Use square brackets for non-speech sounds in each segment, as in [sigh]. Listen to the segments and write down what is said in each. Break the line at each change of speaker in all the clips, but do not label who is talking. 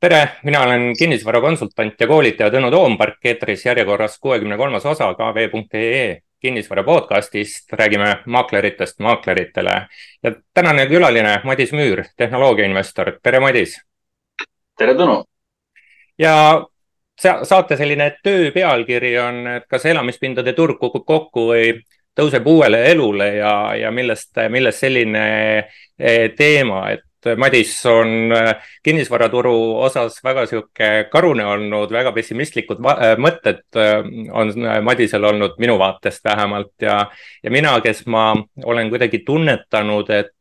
tere, mina olen kinnisvarakonsultant ja koolitaja Tõnu Toompark, eetris järjekorras kuuekümne kolmas osa kv.ee kinnisvara podcastist, räägime maakleritest maakleritele. ja tänane külaline Madis Müür, tehnoloogiainvestor, tere Madis.
tere Tõnu.
ja saate selline töö pealkiri on, et kas elamispindade turg kukub kokku või tõuseb uuele elule ja, ja millest, millest selline eh, teema, et Madis on äh, kinnisvaraturu osas väga sihuke karune olnud, väga pessimistlikud äh, mõtted äh, on Madisel olnud minu vaatest vähemalt ja, ja mina, kes ma olen kuidagi tunnetanud, et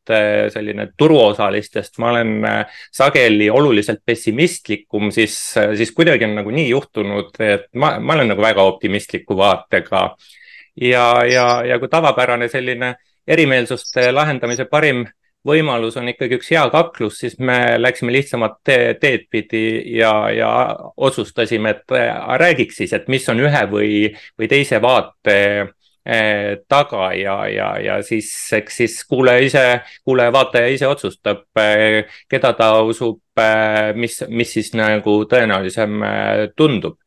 selline turuosalistest, ma olen sageli oluliselt pessimistlikum, siis, siis kuidagi on nagu nii juhtunud, et ma, ma olen nagu väga optimistliku vaatega. ja, ja, ja kui tavapärane selline erimeelsuste lahendamise parim võimalus on ikkagi üks hea kaklus, siis me läksime lihtsamat te teed pidi ja, ja otsustasime, et äh, räägiks siis, et mis on ühe või, või teise vaate eh, taga ja, ja, ja siis eks siis kuulaja ise, kuulaja-vaataja ise otsustab eh,, keda ta usub mis, mis siis nagu tõenäolisem tundub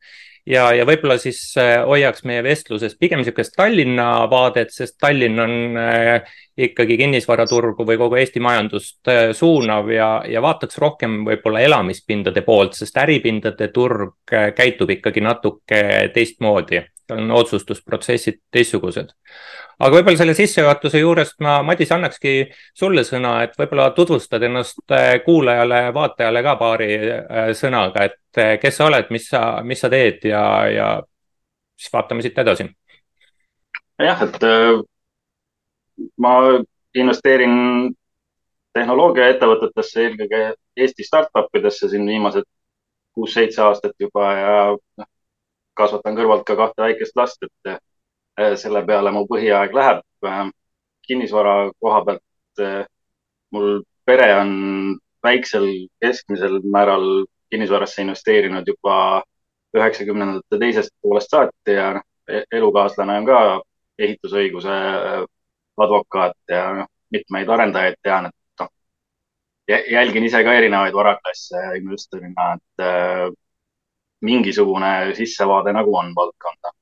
ja, ja võib-olla siis äh, hoiaks meie vestluses pigem niisugust Tallinna vaadet, sest Tallinn on äh, ikkagi kinnisvaraturgu või kogu Eesti majandust äh, suunav ja, ja vaataks rohkem võib-olla elamispindade poolt, sest äripindade turg käitub ikkagi natuke teistmoodi on otsustusprotsessid teistsugused. aga võib-olla selle sissejuhatuse juurest ma, Madis, annakski sulle sõna, et võib-olla tutvustad ennast äh, kuulajale, vaatajale ka paari äh, sõnaga, et äh, kes sa oled, mis sa, mis sa teed ja, ja siis vaatame siit edasi.
jah, et ma investeerin tehnoloogiaettevõtetesse, eelkõige Eesti startup idesse siin viimased kuus-seitse aastat juba ja noh, kasvatan kõrvalt ka kahte väikest last, et äh, selle peale mu põhiaeg läheb. Äh, kinnisvara koha pealt äh, mul pere on väiksel keskmisel määral kinnisvarasse investeerinud juba üheksakümnendate teisest poolest saati ja e-, elukaaslane on ka ehitusõiguse advokaat ja noh, mitmeid arendajaid tean, et noh, jälgin ise ka erinevaid varaklasse investorina, et mingisugune sissevaade nagu on valdkonda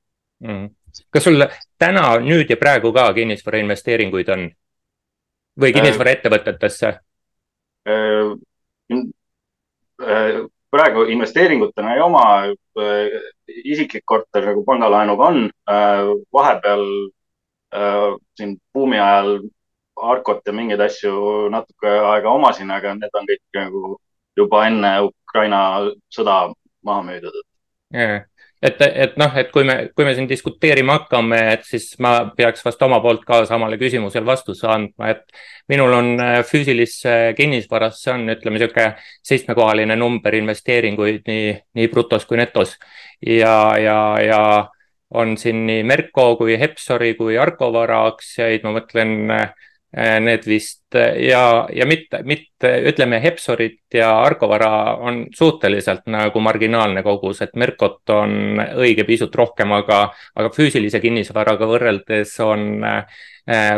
mm.. kas sul täna, nüüd ja praegu ka kinnisvara investeeringuid on? Või kinnisvaraettevõtetesse? äh,?
Äh, praegu investeeringutena ei oma, äh, isiklik korter nagu pangalaenuga on, äh, vahepeal siin buumi ajal Arkot ja mingeid asju natuke aega omasin, aga need on kõik nagu juba enne Ukraina sõda maha müüdud.
Yeah.. et, et noh, et kui me, kui me siin diskuteerima hakkame, et siis ma peaks vast oma poolt ka samale küsimusele vastuse andma, et minul on äh, füüsilisse kinnisvarasse on, ütleme niisugune seitsmekohaline number investeeringuid nii, nii brutos kui netos. Ja, ja, ja on siin nii Merko kui Hepsori kui Arkovara aktsiaid, ma mõtlen Äh, need vist ja, ja mitte, mitte ütleme, Hepsorit ja Argovara on suhteliselt nagu marginaalne kogus, et Merkot on õige pisut rohkem, aga, aga füüsilise kinnisvaraga võrreldes on äh,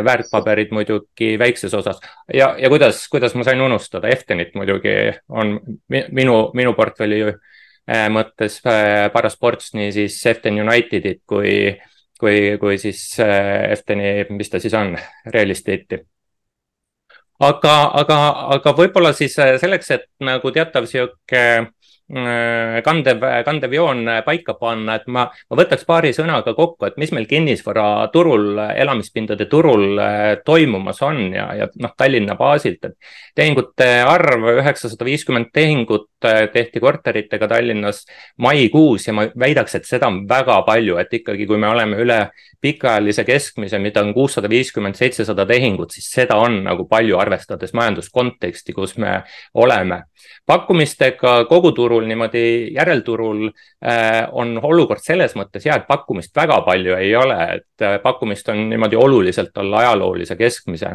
väärtpaberid muidugi väikses osas. ja, ja kuidas, kuidas ma sain unustada, Eftenit muidugi on minu, minu portfelli äh, mõttes äh, parasports, nii siis Eften Unitedit kui kui, kui siis Efteni, mis ta siis on, real estate'i aga, aga, aga võib-olla siis selleks, et nagu teatav sihuke Äh, kandev, kandev joon paika panna, et ma, ma võtaks paari sõnaga kokku, et mis meil kinnisvaraturul, elamispindade turul äh, toimumas on ja, ja noh, Tallinna baasilt, et tehingute arv üheksasada viiskümmend tehingut äh, tehti korteritega Tallinnas maikuus ja ma väidaks, et seda on väga palju, et ikkagi, kui me oleme üle pikaajalise keskmise, mida on kuussada viiskümmend, seitsesada tehingut, siis seda on nagu palju, arvestades majanduskonteksti, kus me oleme. pakkumistega koguturul turul, niimoodi järelturul äh, on olukord selles mõttes hea, et pakkumist väga palju ei ole, et äh, pakkumist on niimoodi oluliselt alla ajaloolise keskmise.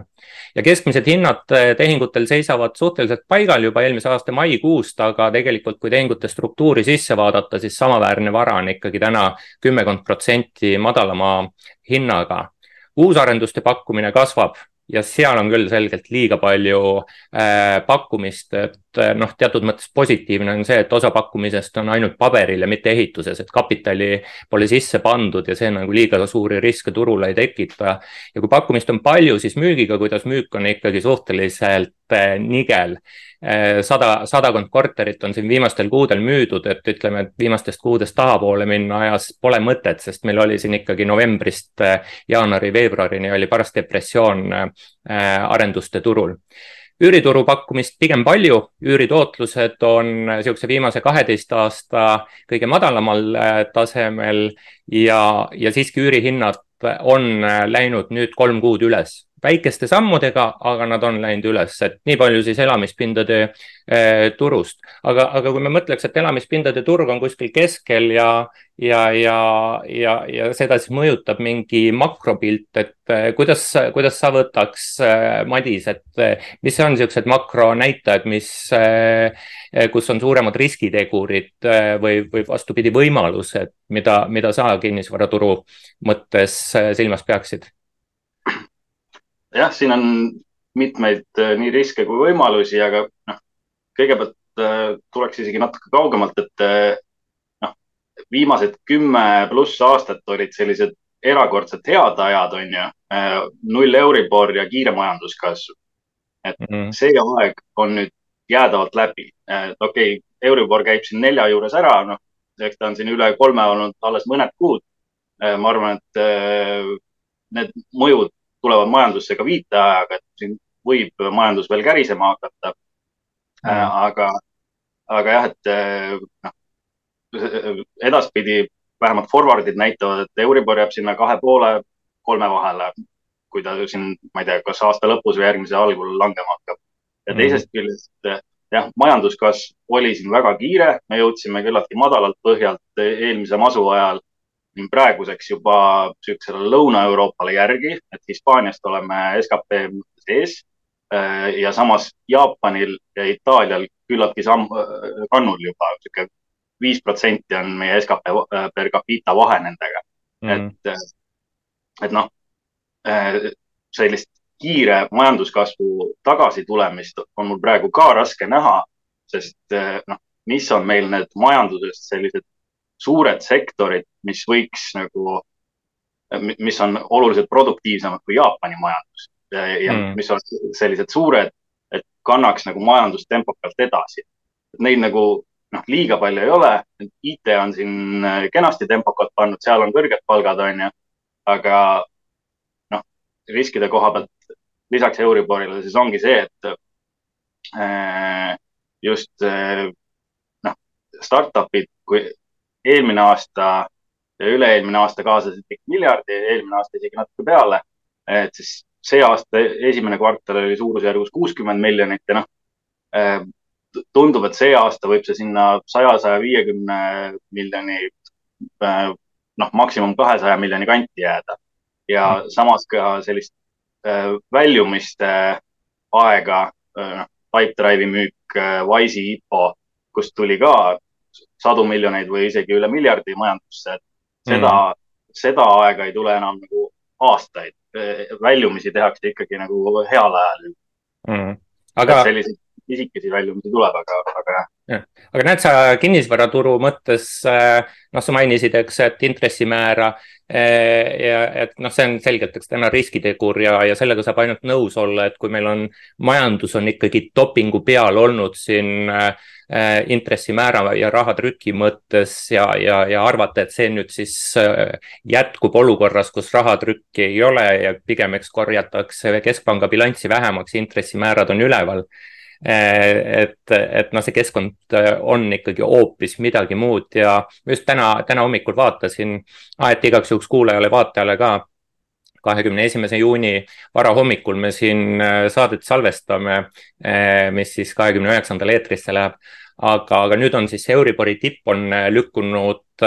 ja keskmised hinnad äh, tehingutel seisavad suhteliselt paigal juba eelmise aasta maikuust, aga tegelikult, kui tehingute struktuuri sisse vaadata, siis samaväärne vara on ikkagi täna kümmekond protsenti madalama hinnaga uusarenduste pakkumine kasvab ja seal on küll selgelt liiga palju äh, pakkumist, noh, teatud mõttes positiivne on see, et osa pakkumisest on ainult paberil ja mitte ehituses, et kapitali pole sisse pandud ja see nagu liiga suuri riske turule ei tekita. ja kui pakkumist on palju, siis müügiga, kuidas müük on ikkagi suhteliselt eh, nigel eh, sada, sadakond korterit on siin viimastel kuudel müüdud, et ütleme, et viimastest kuudest tahapoole minna ajas pole mõtet, sest meil oli siin ikkagi novembrist eh, jaanuari-veebruarini oli paras depressioon arenduste turul üürituru pakkumist pigem palju, üüritootlused on niisuguse viimase kaheteist aasta kõige madalamal äh, tasemel ja, ja siiski üürihinnad on äh, läinud nüüd kolm kuud üles väikeste sammudega, aga nad on läinud üles, et nii palju siis elamispindade eh, turust. aga, aga kui me mõtleks, et elamispindade turg on kuskil keskel ja, ja, ja, ja, ja seda siis mõjutab mingi makropilt, et eh, kuidas, kuidas sa võtaks eh,, Madis, et eh, mis on niisugused makronäitajad, mis eh,, kus on suuremad riskitegurid eh, või, või vastupidi, võimalused, mida, mida sa kinnisvaraturu mõttes eh, silmas peaksid?
Jah, siin on mitmeid äh, nii riske kui võimalusi, aga noh, kõigepealt äh, tuleks isegi natuke kaugemalt, et äh, noh, viimased kümme pluss aastat olid sellised erakordselt head ajad, on ju, null Euribor ja kiire majanduskasv. et mm -hmm. see aeg on nüüd jäädavalt läbi. okei okay,, Euribor käib siin nelja juures ära, noh, eks ta on siin üle kolme olnud alles mõned kuud. ma arvan, et need mõjud tulevad majandusse ka viiteajaga, et siin võib majandus veel kärisema hakata mm.. aga, aga jah, et noh, edaspidi vähemalt forward'id näitavad, et Euribor jääb sinna kahe poole, kolme vahele, kui ta siin, ma ei tea, kas aasta lõpus või järgmise algul langema hakkab. ja teisest mm. küljest jah, majanduskasv oli siin väga kiire, me jõudsime küllaltki madalalt põhjalt eelmise masu ajal praeguseks juba niisugusele Lõuna-Euroopale järgi, et Hispaaniast oleme skp mõttes ees äh, ja samas Jaapanil ja Itaalial küllaltki samm, äh, kannul juba niisugune viis protsenti on meie skp äh, per capita vahe nendega. Mm.. et, et noh, sellist kiire majanduskasvu tagasitulemist on mul praegu ka raske näha, sest noh, mis on meil need majandusest sellised suured sektorid, mis võiks nagu, mis on oluliselt produktiivsemad kui Jaapani majandus ja, ja mm. mis on sellised suured, et kannaks nagu majandust tempokalt edasi. Neid nagu noh, liiga palju ei ole. IT on siin kenasti tempokalt pannud, seal on kõrged palgad, on ju. aga noh, riskide koha pealt lisaks Euriborile siis ongi see, et äh, just äh, noh, startup'id, kui eelmine aasta ja üle-eelmine aasta kaasasid kõik miljardi, eelmine aasta isegi natuke peale. et siis see aasta esimene kvartal oli suurusjärgus kuuskümmend miljonit ja noh, eh, tundub, et see aasta võib see sinna saja, saja viiekümne miljoni, eh, noh, maksimum kahesaja miljoni kanti jääda. ja mm. samas ka sellist eh, väljumiste aega, noh, Pipedrive'i müük, Wise'i IPO, kust tuli ka sadu miljoneid või isegi üle miljardi majandusse, et seda mm., seda aega ei tule enam nagu aastaid. väljumisi tehakse ikkagi nagu heal ajal mm.. aga. selliseid pisikesi väljumisi tuleb, aga, aga jah.
Aga näed sa kinnisvaraturu mõttes, äh, noh, sa mainisid, eks, et intressimäära äh, ja et noh, see on selgelt, eks täna riskitegur ja, ja sellega saab ainult nõus olla, et kui meil on, majandus on ikkagi dopingu peal olnud siin äh, intressimäära ja rahatrüki mõttes ja, ja, ja arvata, et see nüüd siis äh, jätkub olukorras, kus rahatrükki ei ole ja pigem eks korjatakse keskpanga bilanssi vähemaks, intressimäärad on üleval et, et noh, see keskkond eh, on ikkagi hoopis midagi muud ja just täna, täna hommikul vaatasin, et igaks juhuks kuulajale-vaatajale ka kahekümne esimese juuni varahommikul me siin eh, saadet salvestame, mis siis kahekümne üheksandal eetrisse läheb. aga, aga nüüd on siis Euribori tipp on lükkunud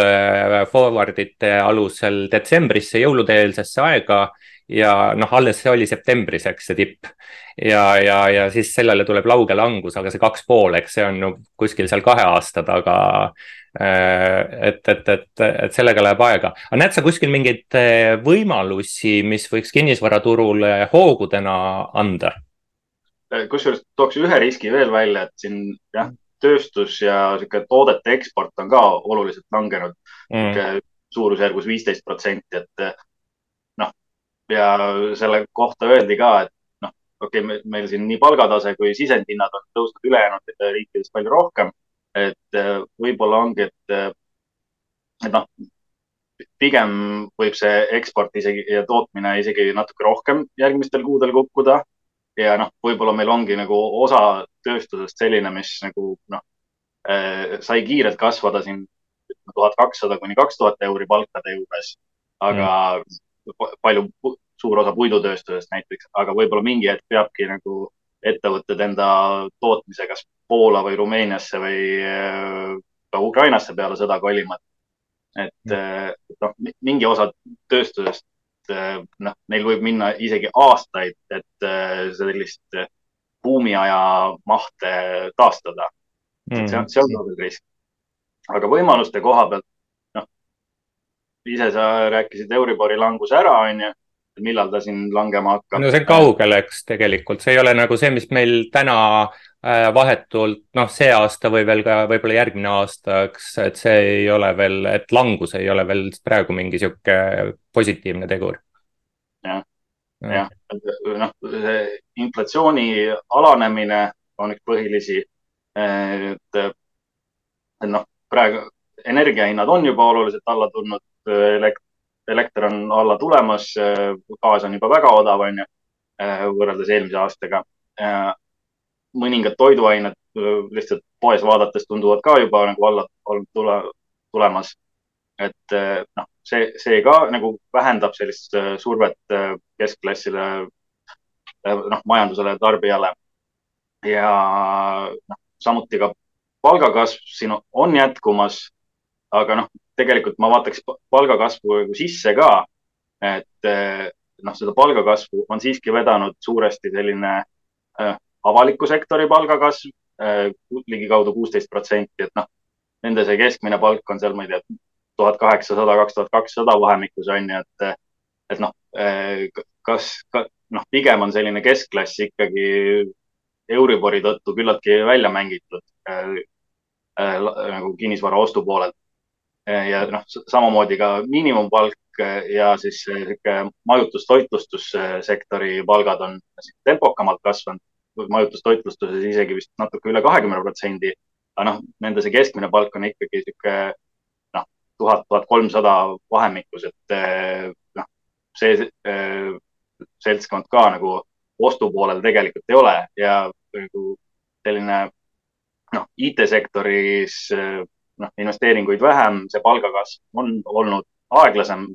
forward'ite alusel detsembrisse, jõulude-eelsesse aega ja noh, alles see oli septembris, eks see tipp. ja, ja, ja siis sellele tuleb lauge langus, aga see kaks pool, eks see on no, kuskil seal kahe aasta taga. Äh, et, et, et, et sellega läheb aega, aga näed sa kuskil mingeid äh, võimalusi, mis võiks kinnisvaraturule hoogudena anda?
kusjuures tooks ühe riski veel välja, et siin jah, tööstus ja sihuke toodete eksport on ka oluliselt langenud mm. suurusjärgus viisteist protsenti, et ja selle kohta öeldi ka, et noh, okei okay,, meil siin nii palgatase kui sisendhinnad on tõusnud ülejäänud riikides palju rohkem. et võib-olla ongi, et, et noh, pigem võib see eksport isegi ja tootmine isegi natuke rohkem järgmistel kuudel kukkuda ja noh, võib-olla meil ongi nagu osa tööstusest selline, mis nagu noh äh,, sai kiirelt kasvada siin tuhat kakssada kuni kaks tuhat euri palkade juures, aga mm. Palju, suur osa puidutööstusest näiteks, aga võib-olla mingi hetk peabki nagu ettevõtted enda tootmise kas Poola või Rumeeniasse või äh, ka Ukrainasse peale sõda kolima. et mm. äh, noh, mingi osa tööstusest noh, neil võib minna isegi aastaid, et äh, sellist buumiaja mahte taastada mm.. see on, see on ka veel risk. aga võimaluste koha pealt, ise sa rääkisid Euribori languse ära, onju millal ta siin langema hakkab?
no see on kaugel, eks tegelikult, see ei ole nagu see, mis meil täna äh, vahetult, noh, see aasta või veel ka võib-olla järgmine aasta, eks, et see ei ole veel, et langus ei ole veel praegu mingi sihuke positiivne tegur.
jah, jah, noh, inflatsiooni alanemine on üks põhilisi. et, et noh, praegu energiahinnad on juba oluliselt alla tulnud, elekt-, elekter on alla tulemas, gaas on juba väga odav, on ju, võrreldes eelmise aastaga. mõningad toiduained lihtsalt poes vaadates tunduvad ka juba nagu alla tule, tulemas. et noh, see, see ka nagu vähendab sellist survet keskklassile, noh, majandusele, tarbijale. ja noh, samuti ka palgakasv siin on jätkumas, aga noh, tegelikult ma vaataks palgakasvu nagu sisse ka. et eh, noh, seda palgakasvu on siiski vedanud suuresti selline äh, avaliku sektori palgakasv äh, ligikaudu kuusteist protsenti, et noh, nende see keskmine palk on seal, ma ei tea, tuhat kaheksasada, kaks tuhat kakssada vahemikus on ju, et, et noh äh,, kas ka,, noh, pigem on selline keskklass ikkagi Euribori tõttu küllaltki välja mängitud äh, äh, nagu kinnisvara ostu poolelt ja noh, samamoodi ka miinimumpalk ja siis sihuke majutus-toitlustussektori palgad on tempokamalt kasvanud. majutus-toitlustuses isegi vist natuke üle kahekümne protsendi. aga noh, nende see keskmine palk on ikkagi sihuke noh, tuhat, tuhat kolmsada vahemikus, et noh, see seltskond ka nagu ostupoolel tegelikult ei ole ja nagu selline noh, IT-sektoris noh, investeeringuid vähem, see palgakasv on olnud aeglasem.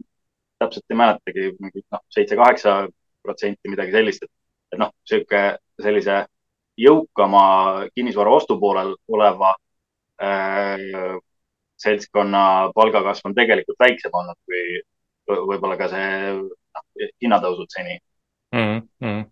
täpselt ei mäletagi, mingi noh, seitse-kaheksa protsenti, midagi sellist, et, et noh, sihuke sellise jõukama kinnisvara ostupoolel oleva äh, seltskonna palgakasv on tegelikult väiksem olnud kui võib-olla ka see noh, hinnatõusud seni
mm. -hmm.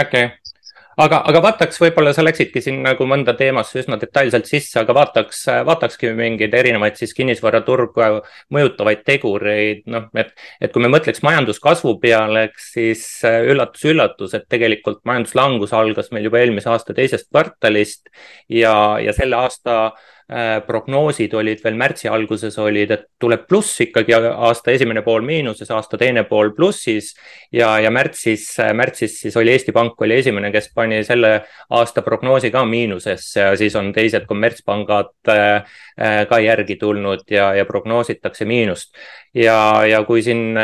okei okay aga, aga vaataks, võib-olla sa läksidki siin nagu mõnda teemasse üsna detailselt sisse, aga vaataks, vaatakski mingeid erinevaid siis kinnisvaraturgu mõjutavaid tegureid, noh, et, et kui me mõtleks majanduskasvu peale, eks siis üllatus-üllatus, et tegelikult majanduslangus algas meil juba eelmise aasta teisest kvartalist ja, ja selle aasta äh, Äh, prognoosid olid veel märtsi alguses olid, et tuleb pluss ikkagi aasta esimene pool miinuses, aasta teine pool plussis. ja, ja märtsis, märtsis siis oli Eesti Pank oli esimene, kes pani selle aasta prognoosi ka miinusesse ja siis on teised kommertspangad äh, äh, ka järgi tulnud ja, ja prognoositakse miinust. ja, ja kui siin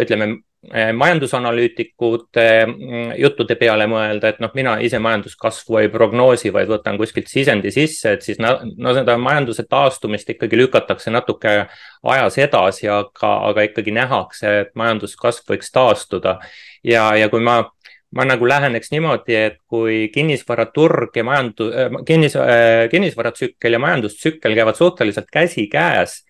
ütleme majandusanalüütikute mm, juttude peale mõelda, et noh, mina ise majanduskasvu ei prognoosi, vaid võtan kuskilt sisendi sisse, et siis no, no seda majanduse taastumist ikkagi lükatakse natuke ajas edasi, aga, aga ikkagi nähakse, et majanduskasv võiks taastuda. ja, ja kui ma ma nagu läheneks niimoodi, et kui kinnisvaraturg ja majandu-, kinnis, kinnisvaratsükkel ja majandustsükkel käivad suhteliselt käsikäes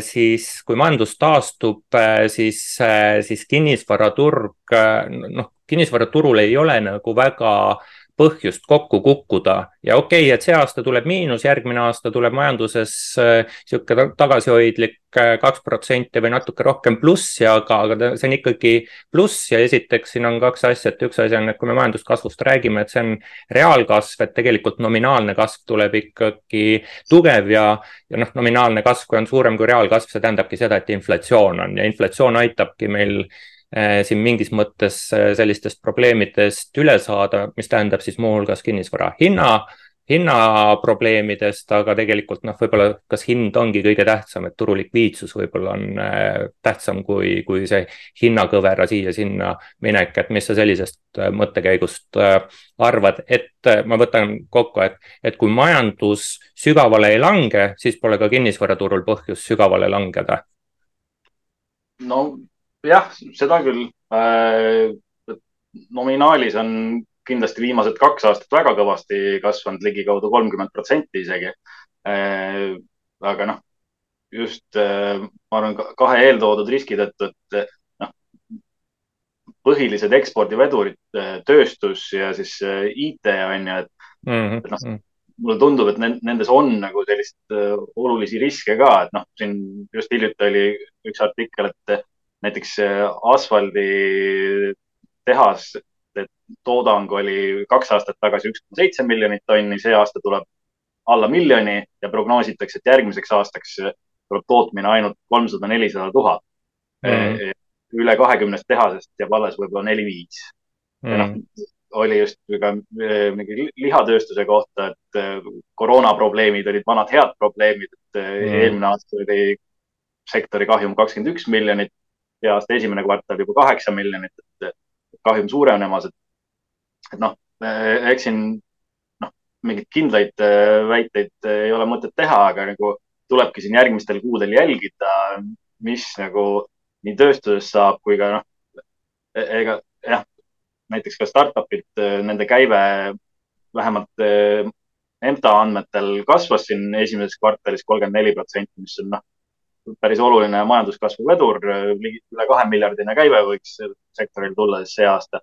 siis kui majandus taastub, äh, siis, äh, siis kinnisvaraturg, noh, kinnisvaraturul ei ole nagu väga põhjust kokku kukkuda. Ja okei okay,, et see aasta tuleb miinus, järgmine aasta tuleb majanduses niisugune tagasihoidlik kaks protsenti või natuke rohkem plussi, aga, aga see on ikkagi pluss ja esiteks siin on kaks asja, et üks asi on, et kui me majanduskasvust räägime, et see on reaalkasv, et tegelikult nominaalne kasv tuleb ikkagi tugev ja, ja noh, nominaalne kasv, kui on suurem kui reaalkasv, see tähendabki seda, et inflatsioon on ja inflatsioon aitabki meil eh, siin mingis mõttes eh, sellistest probleemidest üle saada, mis tähendab siis muuhulgas kinnisvara hinna hinnaprobleemidest, aga tegelikult noh, võib-olla kas hind ongi kõige tähtsam, et turu likviidsus võib-olla on äh, tähtsam kui, kui see hinnakõvera siia-sinna minek, et mis sa sellisest äh, mõttekäigust äh, arvad, et ma võtan kokku, et, et kui majandus sügavale ei lange, siis pole ka kinnisvaraturul põhjust sügavale langeda.
no jah, seda küll äh,. nominaalis on kindlasti viimased kaks aastat väga kõvasti kasvanud, ligikaudu kolmkümmend protsenti isegi. Äh, aga noh, just äh, ma arvan kahe eeltoodud riski tõttu, et noh, põhilised ekspordivedurid, äh, tööstus ja siis IT on ju, et mm, -hmm. et noh, mhm. mulle tundub, et nendes on nagu sellist olulisi riske ka, et noh, siin just hiljuti oli üks artikkel, et näiteks asfaldi tehas toodang oli kaks aastat tagasi üks koma seitse miljonit tonni, see aasta tuleb alla miljoni ja prognoositakse, et järgmiseks aastaks tuleb tootmine ainult kolmsada, nelisada tuhat. Mm. üle kahekümnest tehasest jääb alles võib-olla neli-viis mm.. noh, oli just ka mingi lihatööstuse kohta, et eh, koroonaprobleemid olid vanad head probleemid, et mm. eelmine aasta oli sektori kahjum kakskümmend üks miljonit ja aasta esimene kvartal juba kaheksa miljonit, et kahjum suurenemas, et et noh, eks siin noh, mingeid kindlaid äh, väiteid äh, ei ole mõtet teha, aga nagu tulebki siin järgmistel kuudel jälgida, mis nagu nii tööstuses saab kui ka noh, e-, ega jah, näiteks ka startup'id, nende käive vähemalt EMTA andmetel kasvas siin esimeses kvartalis kolmkümmend neli protsenti, mis on noh, päris oluline majanduskasvu vedur, üle kahe miljardine käive võiks sektoril tulla siis see aasta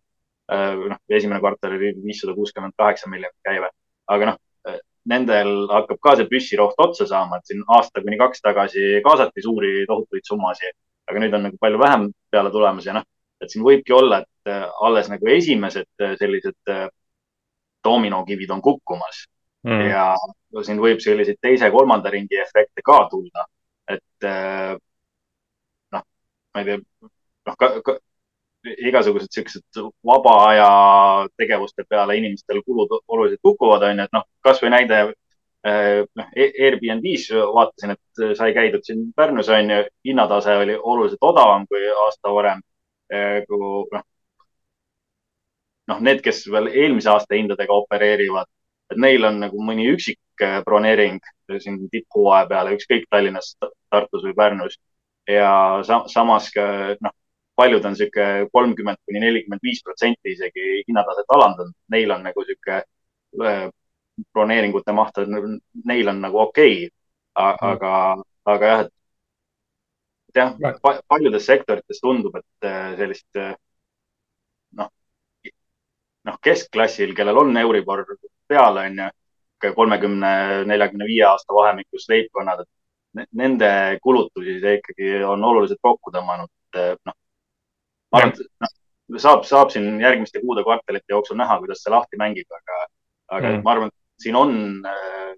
Äh, noh, esimene kvartal oli viissada kuuskümmend kaheksa miljonit käive, aga noh, äh, nendel hakkab ka see püssiroht otsa saama, et siin aasta kuni kaks tagasi kaasati suuri tohutuid summasid, aga nüüd on nagu palju vähem peale tulemas ja noh, et siin võibki olla, et äh, alles nagu esimesed sellised dominokivid on kukkumas mm. ja siin võib selliseid teise-kolmanda ringi efekte ka tulla. Et noh, ma ei tea, noh ka, ka, igasugused siuksed vaba aja tegevuste peale inimestel kulud oluliselt kukuvad, onju, et noh, kasvõi näide eh, noh, Airbnb-s vaatasin, et sai käidud siin Pärnus onju, hinnatase oli oluliselt odavam kui aasta varem. Eh, kui noh, noh, need, kes veel eelmise aasta hindadega opereerivad, et neil on nagu mõni üksik eh, broneering siin tipphooaja peale, ükskõik Tallinnas, Tartus või Pärnus. Ja sa samas ka noh paljud on sihuke kolmkümmend kuni nelikümmend viis protsenti isegi hinnataset alandanud, neil on nagu sihuke äh, broneeringute maht, neil on nagu okei. Okay.. Mm. aga, aga jah, et jah, paljudes sektorites tundub, et äh, sellist äh, noh, noh, keskklassil, kellel on Euribor peal, on ju, kolmekümne, neljakümne viie aasta vahemikus leibkonnad, et nende kulutusi see ikkagi on oluliselt kokku tõmmanud. noh, ma arvan, et noh, saab, saab siin järgmiste kuude, kvartalite jooksul näha, kuidas see lahti mängib, aga, aga mm. ma arvan, et siin on äh,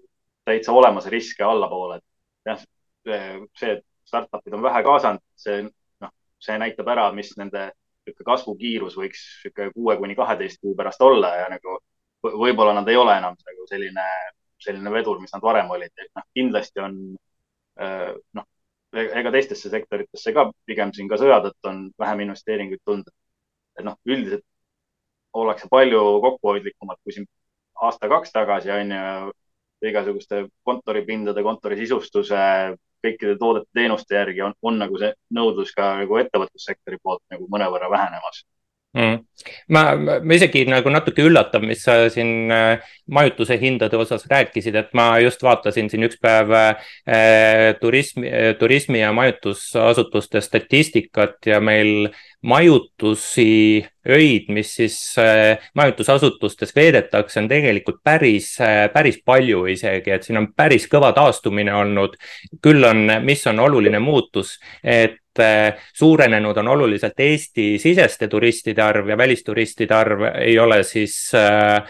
täitsa olemas riske allapoole, et jah, see, et startup'id on vähe kaasanud, see, noh, see näitab ära, mis nende kasvukiirus võiks sihuke kuue kuni kaheteist kuu pärast olla ja nagu võib-olla nad ei ole enam nagu selline, selline vedur, mis nad varem olid, et noh, kindlasti on äh, noh, ega teistesse sektoritesse ka pigem siin ka sõja tõttu on vähem investeeringuid tulnud. et noh, üldiselt ollakse palju kokkuhoidlikumad kui siin aasta-kaks tagasi on ju igasuguste kontoripindade, kontorisisustuse, kõikide toodete-teenuste järgi on, on nagu see nõudlus ka nagu ettevõtlussektori poolt nagu mõnevõrra vähenemas.
Mm.? ma, ma isegi nagu natuke üllatav, mis sa siin äh, majutuse hindade osas rääkisid, et ma just vaatasin siin üks päev äh, turismi, turismi ja majutusasutuste statistikat ja meil majutusi, öid, mis siis äh, majutusasutustes veedetakse, on tegelikult päris äh,, päris palju isegi, et siin on päris kõva taastumine olnud. küll on, mis on oluline muutus, et äh, suurenenud on oluliselt Eesti-siseste turistide arv ja välisturistide arv ei ole siis äh,,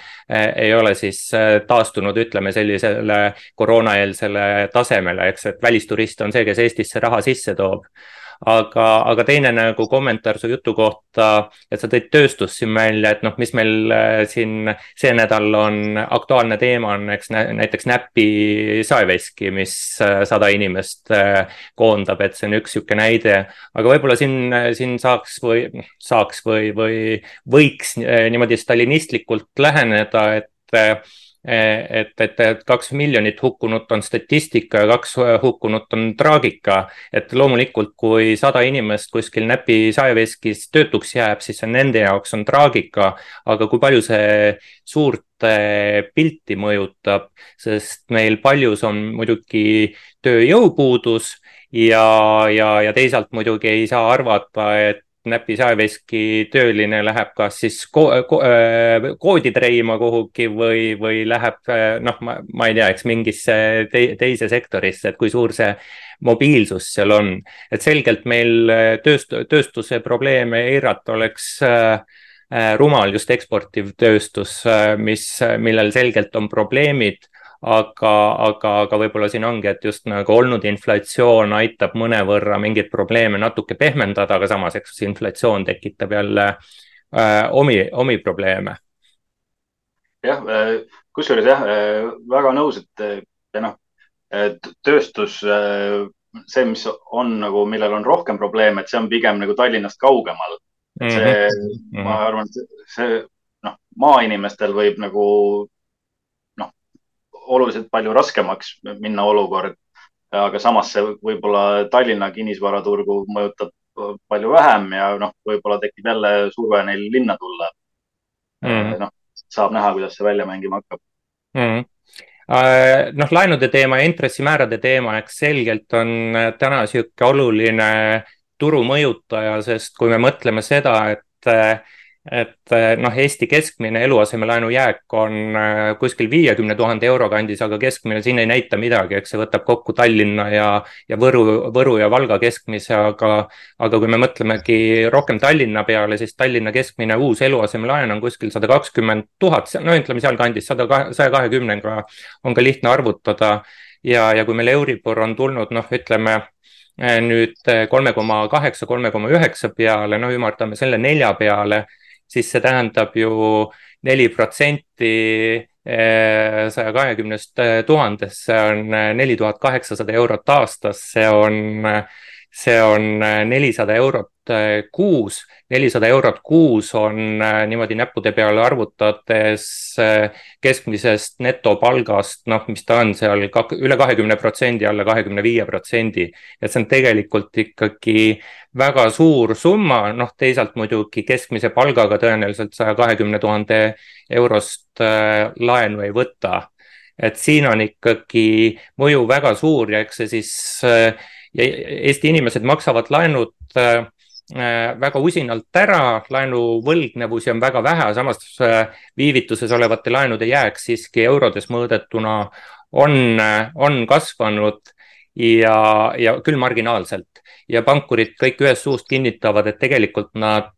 ei ole siis taastunud, ütleme sellisele koroonaeelsele tasemele, eks, et välisturist on see, kes Eestisse raha sisse toob aga, aga teine nagu kommentaar su jutu kohta, et sa tõid tööstust siin välja, et noh, mis meil äh, siin see nädal on aktuaalne teema, on eks näiteks Näpi saeveski, mis äh, sada inimest äh, koondab, et see on üks sihuke näide. aga võib-olla siin, siin saaks või saaks või, või võiks niimoodi stalinistlikult läheneda, et et, et, et kaks miljonit hukkunut on statistika ja kaks hukkunut on traagika. et loomulikult, kui sada inimest kuskil Näpi saeveskis töötuks jääb, siis see nende jaoks on traagika. aga kui palju see suurt pilti mõjutab, sest meil paljus on muidugi tööjõupuudus ja, ja, ja teisalt muidugi ei saa arvata, et Näpi saeveski tööline läheb kas siis ko ko äh, koodi treima kuhugi või, või läheb äh, noh, ma, ma ei tea, eks mingisse te teise sektorisse, et kui suur see mobiilsus seal on. et selgelt meil äh, tööst-, tööstuse probleeme eirata oleks äh, rumal just eksportiv tööstus, mis, millel selgelt on probleemid aga, aga, aga võib-olla siin ongi, et just nagu olnud inflatsioon aitab mõnevõrra mingeid probleeme natuke pehmendada, aga samas, eks inflatsioon tekitab jälle äh, omi, omi probleeme.
jah, äh, kusjuures jah, äh, väga nõus, et noh, tööstus, see, mis on nagu, millel on rohkem probleeme, et see on pigem nagu Tallinnast kaugemal. see mm, -hmm. ma arvan, et see noh, maainimestel võib nagu oluliselt palju raskemaks minna olukord. aga samas see võib-olla Tallinna kinnisvaraturgu mõjutab palju vähem ja noh, võib-olla tekib jälle surve neil linna tulla. Mm.. noh, saab näha, kuidas see välja mängima hakkab.
Mm noh, laenude teema ja intressimäärade teema, eks selgelt on täna niisugune oluline turu mõjutaja, sest kui me mõtleme seda, et et eh, noh, Eesti keskmine eluasemelaenu jääk on eh, kuskil viiekümne tuhande euro kandis, aga keskmine siin ei näita midagi, eks see võtab kokku Tallinna ja, ja Võru, Võru ja Valga keskmise, aga, aga kui me mõtlemegi rohkem Tallinna peale, siis Tallinna keskmine uus eluasemelaen on kuskil sada kakskümmend tuhat, no ütleme sealkandis sada, saja kahekümnega on ka lihtne arvutada. ja, ja kui meil Euribor on tulnud, noh, ütleme eh, nüüd kolme koma kaheksa, kolme koma üheksa peale, no ümardame selle nelja peale siis see tähendab ju neli protsenti eh, saja kahekümnest eh, tuhandest, see on eh, neli tuhat kaheksasada eurot aastas, see on, see on nelisada eurot kuus nelisada eurot kuus on äh, niimoodi näppude peale arvutades äh, keskmisest netopalgast, noh, mis ta on seal üle kahekümne protsendi, alla kahekümne viie protsendi. et see on tegelikult ikkagi väga suur summa, noh, teisalt muidugi keskmise palgaga tõenäoliselt saja kahekümne tuhande eurost äh, laenu ei võta. et siin on ikkagi mõju väga suur ja eks see siis ja Eesti inimesed maksavad laenud Äh, väga usinalt ära, laenuvõlgnevusi on väga vähe, samas äh, viivituses olevate laenude jääk siiski eurodes mõõdetuna on, äh, on kasvanud ja, ja küll marginaalselt. ja pankurid kõik ühest suust kinnitavad, et tegelikult nad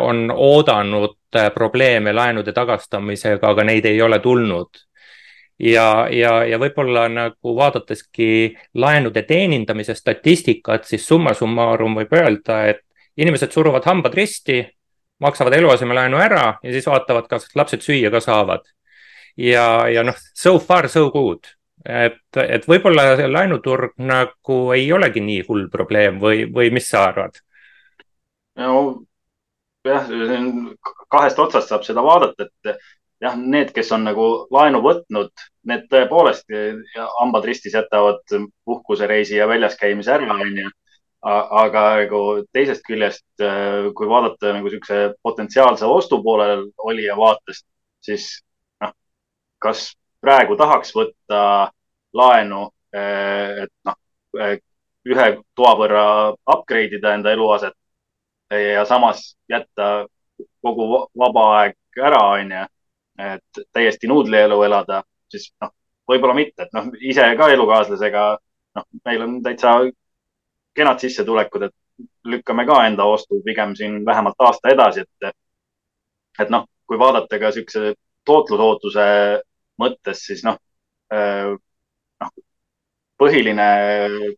on oodanud probleeme laenude tagastamisega, aga neid ei ole tulnud ja, ja, ja võib-olla nagu vaadateski laenude teenindamise statistikat, siis summa summarum võib öelda, et inimesed suruvad hambad risti, maksavad eluasemelaenu ära ja siis vaatavad, kas lapsed süüa ka saavad. ja, ja noh, so far so good, et, et võib-olla laenuturg nagu ei olegi nii hull probleem või, või mis sa arvad?
no jah, kahest otsast saab seda vaadata, et jah, need, kes on nagu laenu võtnud, need tõepoolest hambad ristis jätavad puhkusereisi ja väljas käimise ära, onju. Aga nagu teisest küljest, kui vaadata nagu niisuguse potentsiaalse ostu poolel olija vaatest, siis noh, kas praegu tahaks võtta laenu, et noh, ühe toa võrra upgrade ida enda eluaset ja samas jätta kogu vaba aeg ära, onju, et täiesti nuudlielu elada, siis noh, võib-olla mitte, et noh, ise ka elukaaslasega, noh, meil on täitsa kenad sissetulekud, et lükkame ka enda ostu pigem siin vähemalt aasta edasi, et, et noh, kui vaadata ka siukse tootlusootuse mõttes, siis noh, noh, põhiline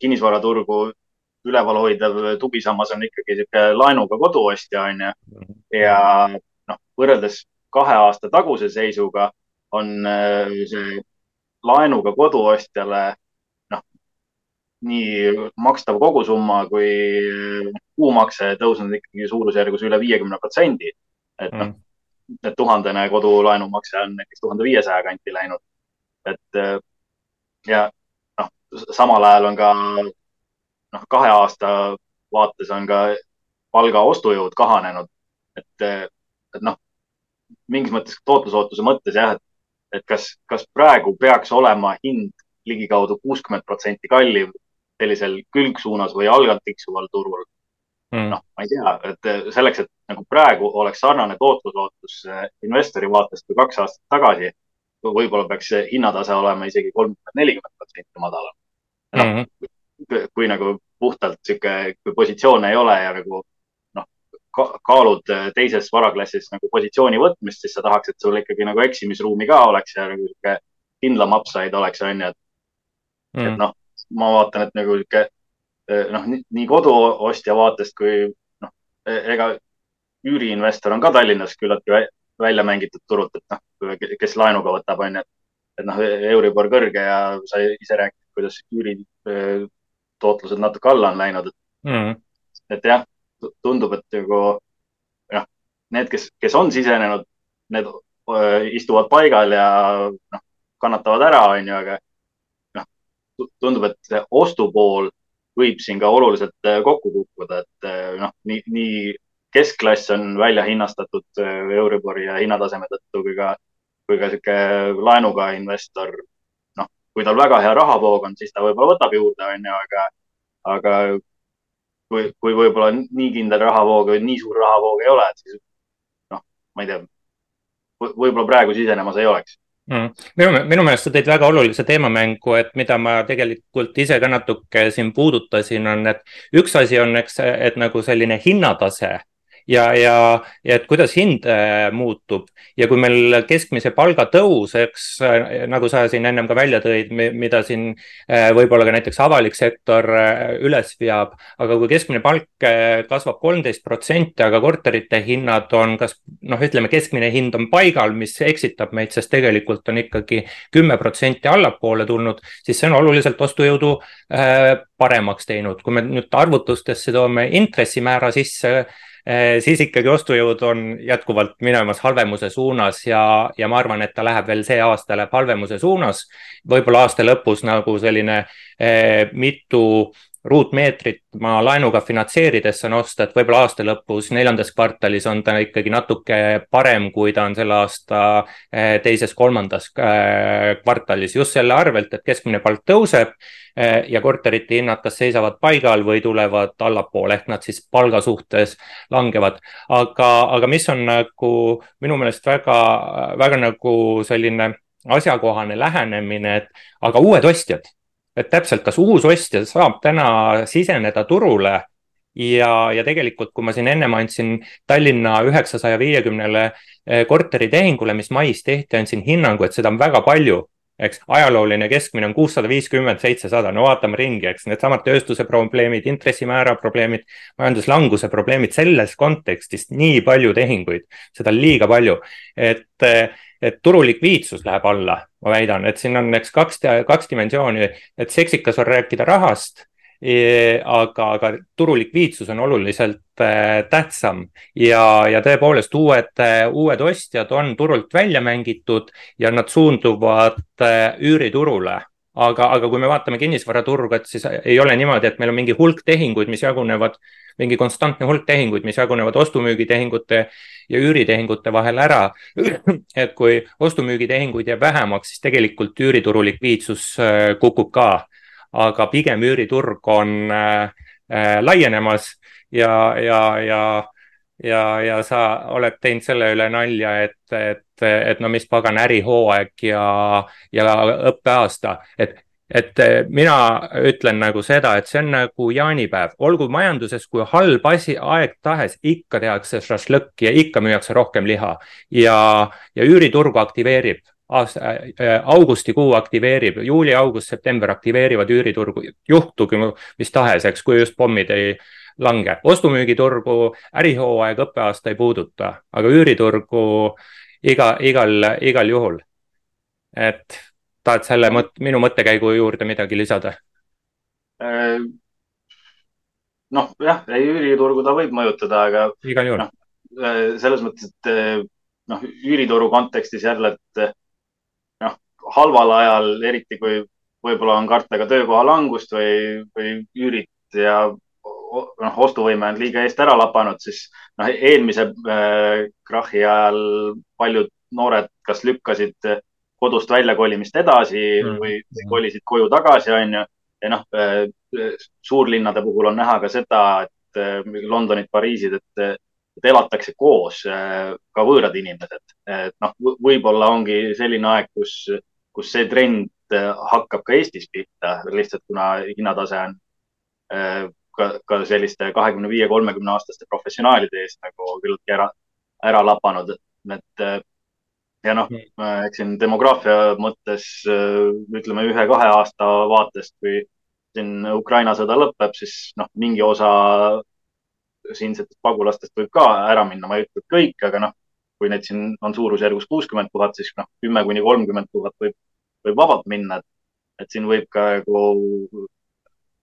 kinnisvaraturgu üleval hoidev tugisammas on ikkagi sihuke laenuga koduostja, onju. ja noh, võrreldes kahe aasta taguse seisuga on äh, see laenuga koduostjale noh, nii makstav kogusumma kui kuumakse tõusnud ikkagi suurusjärgus üle viiekümne protsendi. et noh, mm. tuhandene kodulaenumakse on näiteks tuhande viiesaja kanti läinud. et äh, ja noh, samal ajal on ka noh, kahe aasta vaates on ka palga ostujõud kahanenud. et, et noh, mingis mõttes tootlusootuse mõttes jah, et, et kas, kas praegu peaks olema hind ligikaudu kuuskümmend protsenti kallim sellisel külgsuunas või algalt tiksuval turul mm.. noh, ma ei tea, et selleks, et nagu praegu oleks sarnane tootlusootus investori vaatest kui kaks aastat tagasi, võib-olla peaks see hinnatase olema isegi kolmkümmend, nelikümmend protsenti madalam. noh mm -hmm., kui nagu puhtalt sihuke, kui positsioone ei ole ja nagu ka, kaalud teises varaklassis nagu positsiooni võtmist, siis sa tahaks, et sul ikkagi nagu eksimisruumi ka oleks ja nagu sihuke kindlam upside oleks, onju, et mm., et noh, ma vaatan, et nagu sihuke noh, nii koduostja vaatest kui noh, e-, ega üüriinvestor on ka Tallinnas küllaltki välja mängitud turult, et noh, kes laenuga võtab, onju, et noh, Euribor kõrge ja sa ise rääkisid, kuidas üüri tootlused natuke alla on läinud, et mm., et jah, tundub, et nagu jah, need, kes, kes on sisenenud, need öö, istuvad paigal ja noh, kannatavad ära, onju, aga noh, tundub, et see ostupool võib siin ka oluliselt kokku kukkuda, et noh, nii, nii keskklass on välja hinnastatud Euribori ja hinnataseme tõttu kui ka, kui ka sihuke laenuga investor kui tal väga hea rahavoog on, siis ta võib-olla võtab juurde, onju, aga, aga kui, kui võib-olla nii kindel rahavoog või nii suur rahavoog ei ole, et siis noh, ma ei tea, võib-olla praegu sisenemas ei oleks.
Mm.. minu, minu meelest sa tõid väga olulise teemamängu, et mida ma tegelikult ise ka natuke siin puudutasin, on, et üks asi on, eks, et nagu selline hinnatase ja, ja, ja et kuidas hind äh, muutub ja kui meil keskmise palga tõus, eks äh, nagu sa siin ennem ka välja tõid, mida siin äh, võib-olla ka näiteks avalik sektor üles veab, aga kui keskmine palk kasvab kolmteist protsenti, aga korterite hinnad on kas noh, ütleme, keskmine hind on paigal, mis eksitab meid, sest tegelikult on ikkagi kümme protsenti allapoole tulnud, siis see on oluliselt ostujõudu paremaks teinud. kui me nüüd arvutustesse toome intressimäära sisse siis ikkagi ostujõud on jätkuvalt minemas halvemuse suunas ja, ja ma arvan, et ta läheb veel see aasta läheb halvemuse suunas. võib-olla aasta lõpus nagu selline eh, mitu ruutmeetrit ma laenuga finantseerides saan osta, et võib-olla aasta lõpus, neljandas kvartalis on ta ikkagi natuke parem, kui ta on selle aasta eh, teises-kolmandas eh, kvartalis just selle arvelt, et keskmine palk tõuseb eh, ja korterite hinnad kas seisavad paigal või tulevad allapoole ehk nad siis palga suhtes langevad. aga, aga mis on nagu minu meelest väga, väga nagu selline asjakohane lähenemine, et aga uued ostjad et täpselt, kas uus ostja saab täna siseneda turule ja, ja tegelikult, kui ma siin ennem andsin Tallinna üheksasaja viiekümnele eh, korteritehingule, mis mais tehti, andsin hinnangu, et seda on väga palju. Eks ajalooline keskmine on kuussada viiskümmend, seitsesada, no vaatame ringi, eks needsamad tööstuse probleemid, intressimäära probleemid, majanduslanguse probleemid, selles kontekstis nii palju tehinguid, seda on liiga palju, et et turu likviidsus läheb alla, ma väidan, et siin on, eks kaks, kaks dimensiooni, et seksikas on rääkida rahast aga, aga turu likviidsus on oluliselt äh, tähtsam. Ja, ja tõepoolest uued, uued ostjad on turult välja mängitud ja nad suunduvad üüriturule aga, aga kui me vaatame kinnisvaraturgu, et siis ei ole niimoodi, et meil on mingi hulk tehinguid, mis jagunevad, mingi konstantne hulk tehinguid, mis jagunevad ostu-müügitehingute ja üüritehingute vahel ära. et kui ostu-müügitehinguid jääb vähemaks, siis tegelikult üürituru likviidsus äh, kukub ka. aga pigem üüriturg on äh, äh, laienemas ja, ja, ja ja, ja sa oled teinud selle üle nalja, et, et, et no mis pagan ärihooaeg ja, ja õppeaasta, et et mina ütlen nagu seda, et see on nagu jaanipäev, olgu majanduses kui halb asi, aeg tahes, ikka tehakse šašlõkki ja ikka müüakse rohkem liha. Ja, ja üüriturgu aktiveerib. Aasta äh,, augustikuu aktiveerib, juuli, august, september aktiveerivad üüriturgu, juhtugi mis tahes, eks, kui just pommid ei lange. ostu-müügiturgu ärihooaeg, õppeaasta ei puuduta, aga üüriturgu iga, igal, igal juhul. et tahad selle mõt-, minu mõttekäigu juurde midagi lisada?
Äh, noh, jah, ei üüriturgu ta võib mõjutada, aga.
igal juhul
no,. Äh, selles mõttes, et äh, noh, üürituru kontekstis jälle, et noh, halval ajal, eriti kui võib-olla on karta ka töökoha langust või, või üürid ja noh, ostuvõime on liiga eest ära lapanud, siis noh, eelmise äh, krahhi ajal paljud noored kas lükkasid kodust väljakolimist edasi mm. või kolisid koju tagasi, onju. ja noh äh,, suurlinnade puhul on näha ka seda, et äh, Londonid, Pariisid, et, et elatakse koos äh, ka võõrad inimesed. et noh, võib-olla ongi selline aeg, kus, kus see trend äh, hakkab ka Eestis pihta, lihtsalt kuna hinnatase on äh, ka, ka selliste kahekümne viie, kolmekümne aastaste professionaalide eest nagu küllaltki ära, ära lapanud, et ja noh, eks siin demograafia mõttes ütleme ühe-kahe aasta vaatest, kui siin Ukraina sõda lõpeb, siis noh, mingi osa siinsetest pagulastest võib ka ära minna, ma ei ütle, et kõik, aga noh, kui neid siin on suurusjärgus kuuskümmend tuhat, siis noh, kümme kuni kolmkümmend tuhat võib, võib vabalt minna. et siin võib ka nagu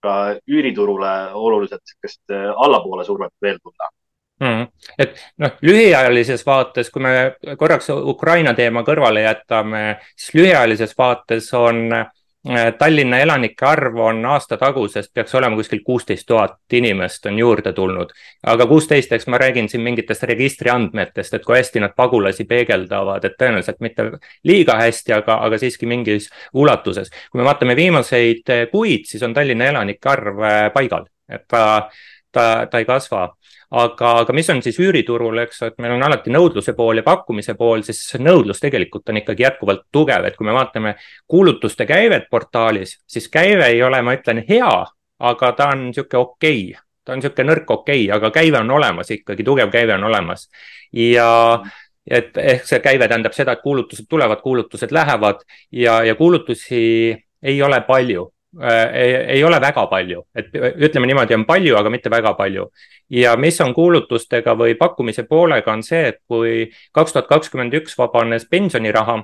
ka üüriturule oluliselt niisugust äh, allapoole survet veel tulla
mm.. et noh, lühiajalises vaates, kui me korraks Ukraina teema kõrvale jätame, siis lühiajalises vaates on Äh, Tallinna elanike arv on aasta tagusest, peaks olema kuskil kuusteist tuhat inimest on juurde tulnud. aga kuusteist, eks ma räägin siin mingitest registriandmetest, et kui hästi nad pagulasi peegeldavad, et tõenäoliselt mitte liiga hästi, aga, aga siiski mingis ulatuses. kui me vaatame viimaseid kuid, siis on Tallinna elanike arv äh, paigal, et ta, ta, ta ei kasva aga, aga mis on siis üüriturul, eks, et meil on alati nõudluse pool ja pakkumise pool, siis nõudlus tegelikult on ikkagi jätkuvalt tugev, et kui me vaatame kuulutuste käivet portaalis, siis käive ei ole, ma ütlen, hea, aga ta on niisugune okei okay. ta on niisugune nõrk okei okay,, aga käive on olemas ikkagi, tugev käive on olemas ja et ehk see käive tähendab seda, et kuulutused tulevad, kuulutused lähevad ja, ja kuulutusi ei ole palju ei, ei ole väga palju, et ütleme niimoodi, on palju, aga mitte väga palju. ja mis on kuulutustega või pakkumise poolega, on see, et kui kaks tuhat kakskümmend üks vabanes pensioniraha,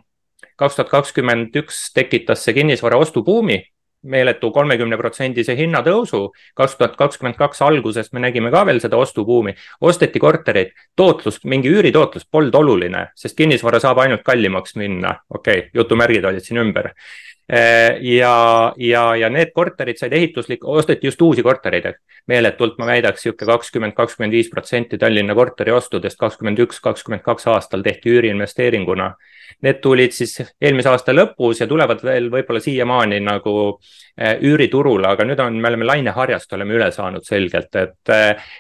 kaks tuhat kakskümmend üks tekitas see kinnisvara ostubuumi, meeletu kolmekümne protsendise hinnatõusu. kaks tuhat kakskümmend kaks alguses me nägime ka veel seda ostubuumi, osteti kortereid, tootlus, mingi üüritootlus polnud oluline, sest kinnisvara saab ainult kallimaks minna. okei okay,, jutumärgid olid siin ümber Äh, ja, ja, ja need korterid said ehituslik, osteti just uusi kortereid, meeletult ma väidaks sihuke kakskümmend, kakskümmend viis protsenti Tallinna korteriostudest kakskümmend üks, kakskümmend kaks aastal tehti üüriinvesteeringuna. Need tulid siis eelmise aasta lõpus ja tulevad veel võib-olla siiamaani nagu äh, üüriturule, aga nüüd on, me oleme laineharjast oleme üle saanud selgelt, et,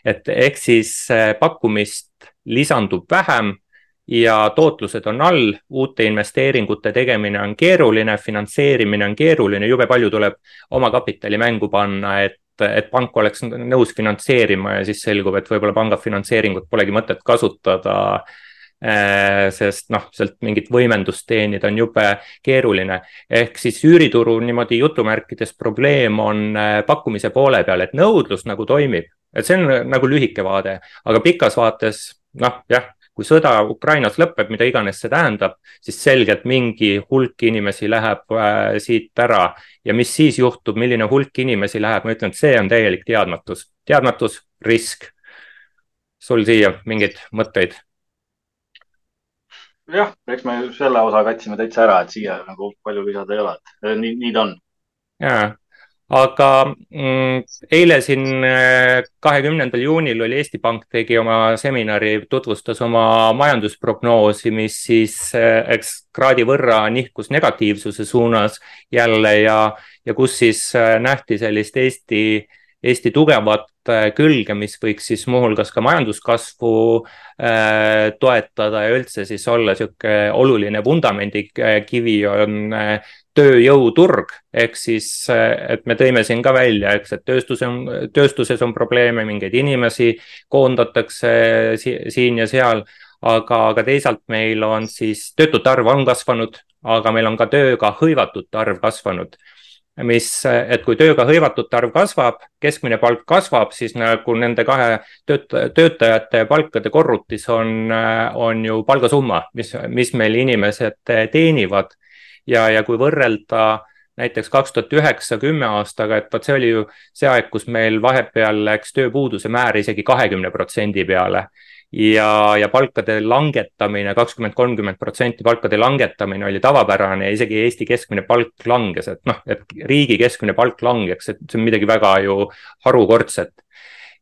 et ehk siis äh, pakkumist lisandub vähem ja tootlused on all, uute investeeringute tegemine on keeruline, finantseerimine on keeruline, jube palju tuleb omakapitali mängu panna, et, et pank oleks nõus finantseerima ja siis selgub, et võib-olla panga finantseeringut polegi mõtet kasutada äh, sest noh, sealt mingit võimendust teenida on jube keeruline. ehk siis üürituru niimoodi jutumärkides probleem on äh, pakkumise poole peal, et nõudlus nagu toimib, et see on nagu lühike vaade, aga pikas vaates noh, jah, kui sõda Ukrainas lõpeb, mida iganes see tähendab, siis selgelt mingi hulk inimesi läheb äh, siit ära ja mis siis juhtub, milline hulk inimesi läheb, ma ütlen, et see on täielik teadmatus, teadmatus, risk. sul siia mingeid mõtteid?
jah, eks me selle osa katsime täitsa ära, et siia nagu palju lisada ei ole, et nii, nii ta on
jaa, aga mm, eile siin äh, kahekümnendal juunil oli Eesti Pank tegi oma seminari, tutvustas oma majandusprognoosi, mis siis äh, eks kraadi võrra nihkus negatiivsuse suunas jälle ja, ja kus siis äh, nähti sellist Eesti, Eesti tugevat külge, mis võiks siis muuhulgas ka majanduskasvu toetada ja üldse siis olla sihuke oluline vundamendikivi on tööjõuturg, ehk siis, et me tõime siin ka välja, eks, et tööstus on, tööstuses on probleeme, mingeid inimesi koondatakse si siin ja seal, aga, aga teisalt meil on siis töötute arv on kasvanud, aga meil on ka tööga hõivatute arv kasvanud. Mis, et kui tööga hõivatute arv kasvab, keskmine palk kasvab, siis nagu nende kahe tööta, töötajate palkade korrutis on, on ju palgasumma, mis, mis meil inimesed teenivad ja, ja kui võrrelda näiteks kaks tuhat üheksa, kümme aastaga, et vot see oli ju see aeg, kus meil vahepeal läks tööpuuduse määr isegi kahekümne protsendi peale. ja, ja palkade langetamine, kakskümmend, kolmkümmend protsenti palkade langetamine oli tavapärane ja isegi Eesti keskmine palk langes, et noh, et riigi keskmine palk langeks, et see on midagi väga ju harukordset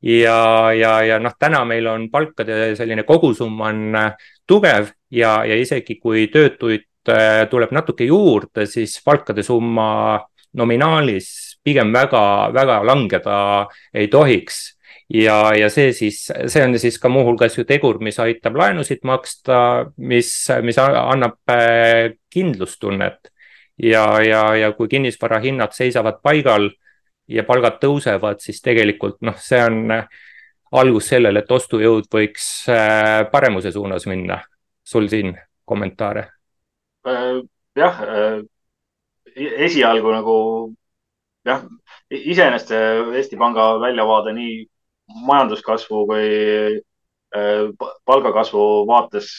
ja, ja, ja noh, täna meil on palkade selline kogusumma on tugev ja, ja isegi kui töötuid Äh, tuleb natuke juurde, siis palkade summa nominaalis pigem väga, väga langeda ei tohiks. ja, ja see siis, see on siis ka muuhulgas ju tegur, mis aitab laenusid maksta, mis, mis annab äh, kindlustunnet. ja, ja, ja kui kinnisvara hinnad seisavad paigal ja palgad tõusevad, siis tegelikult noh, see on algus sellele, et ostujõud võiks äh, paremuse suunas minna. sul siin kommentaare?
Äh, jah, äh, esialgu nagu jah, iseenesest see Eesti Panga väljavaade nii majanduskasvu kui äh, palgakasvu vaates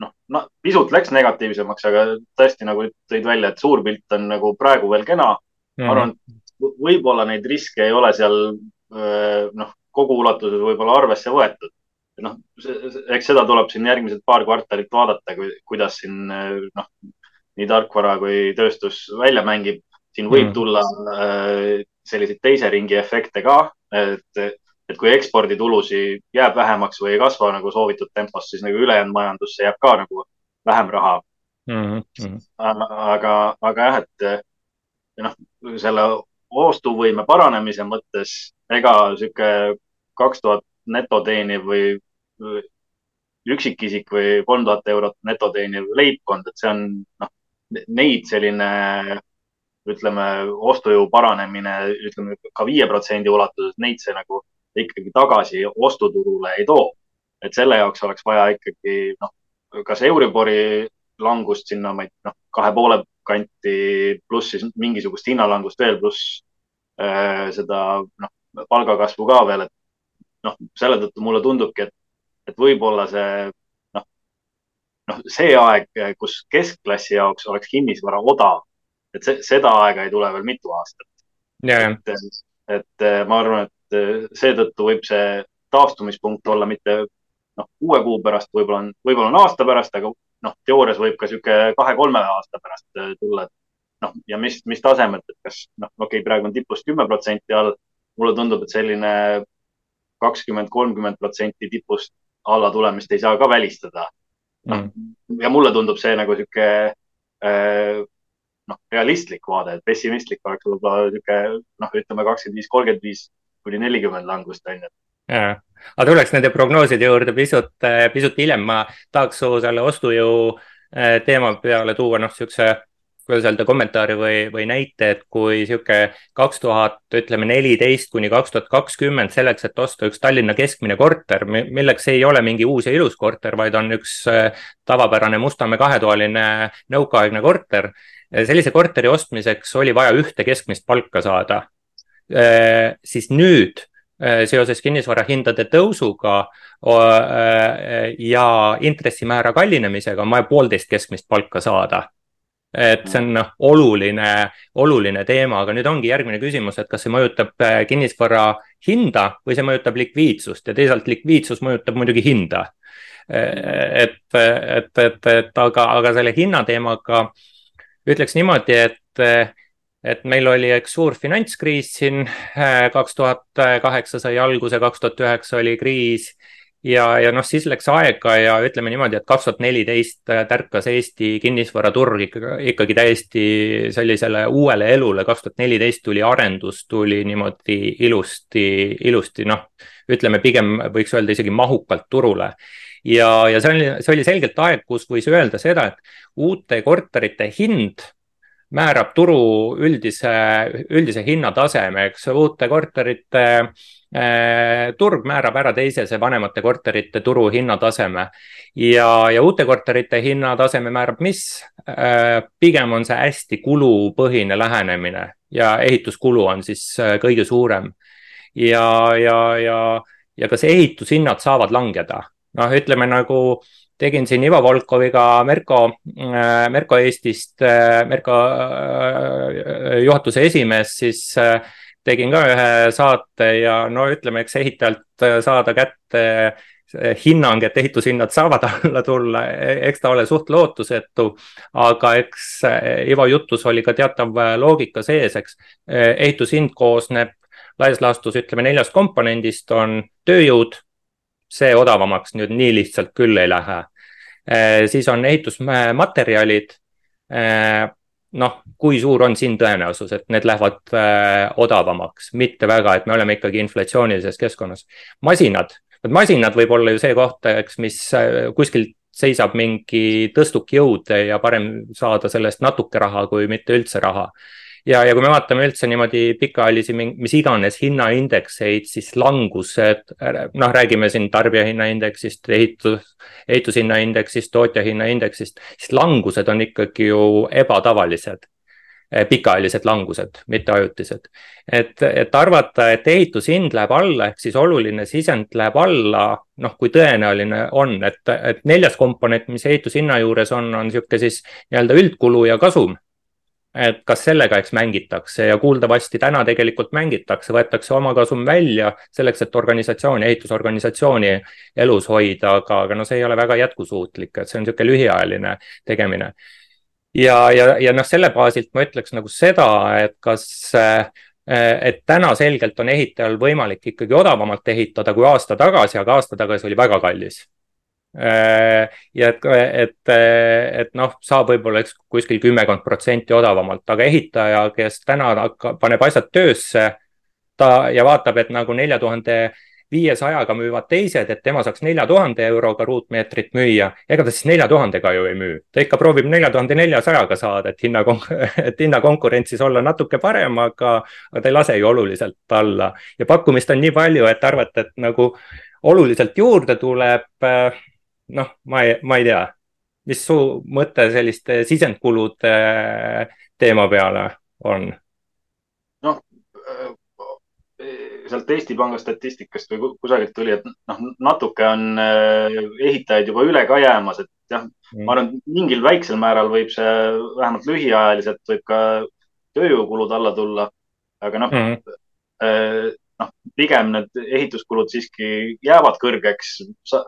noh no,, pisut läks negatiivsemaks, aga tõesti nagu tõid välja, et suur pilt on nagu praegu veel kena mm. -hmm. arvan, et võib-olla neid riske ei ole seal noh, kogu ulatuses võib-olla arvesse võetud noh, eks seda tuleb siin järgmised paar kvartalit vaadata, kuidas siin noh, nii tarkvara kui tööstus välja mängib. siin võib mm. tulla äh, selliseid teise ringi efekte ka, et, et kui eksporditulusi jääb vähemaks või ei kasva nagu soovitud tempos, siis nagu ülejäänud majandusse jääb ka nagu vähem raha mm. -hmm. aga, aga jah, et noh, selle ostuvõime paranemise mõttes ega sihuke kaks tuhat neto teeniv või üksikisik või kolm tuhat eurot neto teeniv leibkond, et see on noh, neid selline ütleme, ostujõu paranemine, ütleme ka viie protsendi ulatuses, neid see nagu ikkagi tagasi ostuturule ei too. et selle jaoks oleks vaja ikkagi noh, kas Euribori langust sinna, ma ei noh, kahe poole kanti, pluss siis mingisugust hinnalangust veel, pluss äh, seda noh, palgakasvu ka veel, et noh, selle tõttu mulle tundubki, et et võib-olla see noh, noh, see aeg, kus keskklassi jaoks oleks kinnisvara odav, et see, seda aega ei tule veel mitu aastat. et, et ma arvan, et seetõttu võib see taastumispunkt olla mitte noh, kuue kuu pärast, võib-olla on, võib-olla on aasta pärast, aga noh, teoorias võib ka sihuke kahe-kolme aasta pärast tulla. noh, ja mis, mis tasemelt, et kas noh, okei okay,, praegu on tipust kümme protsenti all. mulle tundub, et selline kakskümmend, kolmkümmend protsenti tipust alla tulemist ei saa ka välistada. noh mm., ja mulle tundub see nagu sihuke äh, noh, realistlik vaade, et pessimistlik oleks võib-olla sihuke noh, ütleme kakskümmend viis, kolmkümmend viis kuni nelikümmend langust on ju.
jaa, aga tuleks nende prognooside juurde pisut, äh, pisut hiljem, ma tahaks su selle ostujõu äh, teema peale tuua noh, siukse kuidas öelda, kommentaari või, või näite, et kui sihuke kaks tuhat, ütleme neliteist kuni kaks tuhat kakskümmend selleks, et osta üks Tallinna keskmine korter, milleks ei ole mingi uus ja ilus korter, vaid on üks äh, tavapärane Mustamäe kahetoaline nõukaaegne korter. sellise korteri ostmiseks oli vaja ühte keskmist palka saada. Äh, siis nüüd äh, seoses kinnisvarahindade tõusuga ja intressimäära kallinemisega on vaja poolteist keskmist palka saada et see on noh, oluline, oluline teema, aga nüüd ongi järgmine küsimus, et kas see mõjutab äh, kinnisvara hinda või see mõjutab likviidsust ja teisalt likviidsus mõjutab muidugi hinda. Äh, et, et, et, et aga, aga selle hinnateemaga ütleks niimoodi, et äh, et meil oli üks suur finantskriis siin, kaks tuhat kaheksa sai alguse, kaks tuhat üheksa oli kriis ja, ja noh, siis läks aega ja ütleme niimoodi, et kaks tuhat neliteist tärkas Eesti kinnisvaraturg ikkagi, ikkagi täiesti sellisele uuele elule. kaks tuhat neliteist tuli arendus, tuli niimoodi ilusti, ilusti noh, ütleme pigem võiks öelda isegi mahukalt turule ja, ja see oli, see oli selgelt aeg, kus võis öelda seda, et uute korterite hind määrab turu üldise, üldise hinnataseme, eks uute korterite äh, turg määrab ära teisese vanemate korterite turu hinnataseme. ja, ja uute korterite hinnataseme määrab mis äh,? pigem on see hästi kulupõhine lähenemine ja ehituskulu on siis äh, kõige suurem. ja, ja, ja, ja kas ehitushinnad saavad langeda? noh, ütleme nagu tegin siin Ivo Volkoviga Merko, äh, Merko Eestist, äh, Merko äh, juhatuse esimees, siis tegin ka ühe saate ja no ütleme, eks ehitajalt saada kätte hinnang, et ehitushinnad saavad [laughs] alla tulla, eks ta ole suht lootusetu. aga eks Ivo jutus oli ka teatav loogika sees, eks ehitushind koosneb laias laastus ütleme neljast komponendist on tööjõud see odavamaks nüüd nii lihtsalt küll ei lähe. Siis on ehitusmaterjalid. Noh, kui suur on siin tõenäosus, et need lähevad eh, odavamaks, mitte väga, et me oleme ikkagi inflatsioonilises keskkonnas. masinad, masinad võib olla ju see koht, eks, mis kuskilt seisab mingi tõstuk jõud ja parem saada sellest natuke raha, kui mitte üldse raha ja, ja kui me vaatame üldse niimoodi pikaajalisi, mis iganes hinnaindekseid, siis langused, noh, räägime siin tarbijahinnaindeksist, ehitus, ehitushinnaindeksist, tootjahinnaindeksist, siis langused on ikkagi ju ebatavalised eh, pikaajalised langused, mitte ajutised. et, et arvata, et ehitushind läheb alla, ehk siis oluline sisend läheb alla, noh, kui tõenäoline on, et, et neljas komponent, mis ehitushinna juures on, on niisugune siis nii-öelda üldkulu ja kasum et kas sellega eks mängitakse ja kuuldavasti täna tegelikult mängitakse, võetakse omakasum välja selleks, et organisatsiooni, ehitusorganisatsiooni elus hoida, aga, aga no see ei ole väga jätkusuutlik, et see on niisugune lühiajaline tegemine. ja, ja, ja noh, selle baasilt ma ütleks nagu seda, et kas et täna selgelt on ehitajal võimalik ikkagi odavamalt ehitada kui aasta tagasi, aga aasta tagasi oli väga kallis ja et, et, et noh, saab võib-olla eks kuskil kümmekond protsenti odavamalt, aga ehitaja, kes täna hakkab, paneb asjad töösse, ta ja vaatab, et nagu nelja tuhande viiesajaga müüvad teised, et tema saaks nelja tuhande euroga ruutmeetrit müüa. ega ta siis nelja tuhandega ju ei müü, ta ikka proovib nelja tuhande neljasajaga saada, et hinna, [laughs] et hinnakonkurentsis olla natuke parem, aga, aga ta ei lase ju oluliselt alla ja pakkumist on nii palju, et arvata, et nagu oluliselt juurde tuleb noh, ma ei, ma ei tea, mis su mõte selliste sisendkulude teema peale on?
noh, sealt Eesti Panga statistikast või kusagilt tuli, et noh, natuke on äh, ehitajaid juba üle ka jäämas, et jah mm., ma arvan, mingil väiksel määral võib see vähemalt lühiajaliselt võib ka tööjõukulud alla tulla. aga noh mm., noh, pigem need ehituskulud siiski jäävad kõrgeks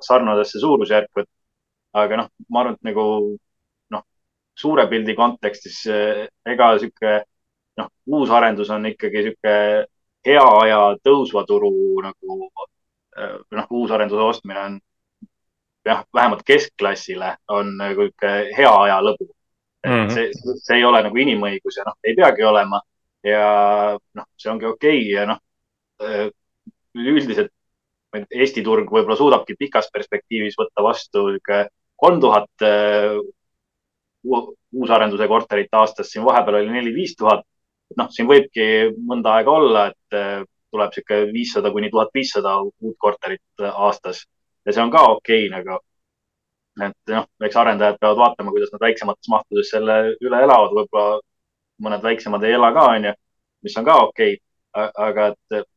sarnasesse suurusjärku, et aga noh, ma arvan, et nagu noh, suure pildi kontekstis eh, ega sihuke noh, uusarendus on ikkagi sihuke hea aja tõusva turu nagu eh, noh, uusarenduse ostmine on jah, vähemalt keskklassile on nagu sihuke hea aja lõbu. Mm -hmm. see, see ei ole nagu inimõigus ja noh, ei peagi olema ja noh, see ongi okei okay ja noh, üldiselt Eesti turg võib-olla suudabki pikas perspektiivis võtta vastu kolm tuhat äh, uusarenduse korterit aastas, siin vahepeal oli neli-viis tuhat. noh, siin võibki mõnda aega olla, et äh, tuleb sihuke viissada kuni tuhat viissada uut korterit aastas ja see on ka okei okay, nagu. et noh, eks arendajad peavad vaatama, kuidas nad väiksemates mahtudes selle üle elavad, võib-olla mõned väiksemad ei ela ka, onju, mis on ka okei okay.. aga et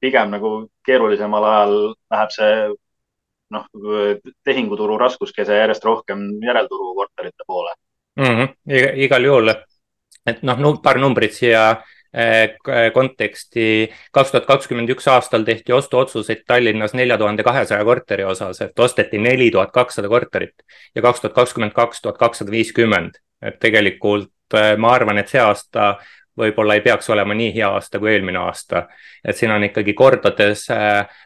pigem nagu keerulisemal ajal läheb see noh, tehinguturu raskuskese järjest rohkem järelturu korterite poole
mm. -hmm. igal juhul, et noh, paar numbrit siia eh, konteksti. kaks tuhat kakskümmend üks aastal tehti ostuotsuseid Tallinnas nelja tuhande kahesaja korteri osas, et osteti neli tuhat kakssada korterit ja kaks tuhat kakskümmend kaks tuhat kakssada viiskümmend, et tegelikult ma arvan, et see aasta võib-olla ei peaks olema nii hea aasta kui eelmine aasta. et siin on ikkagi kordades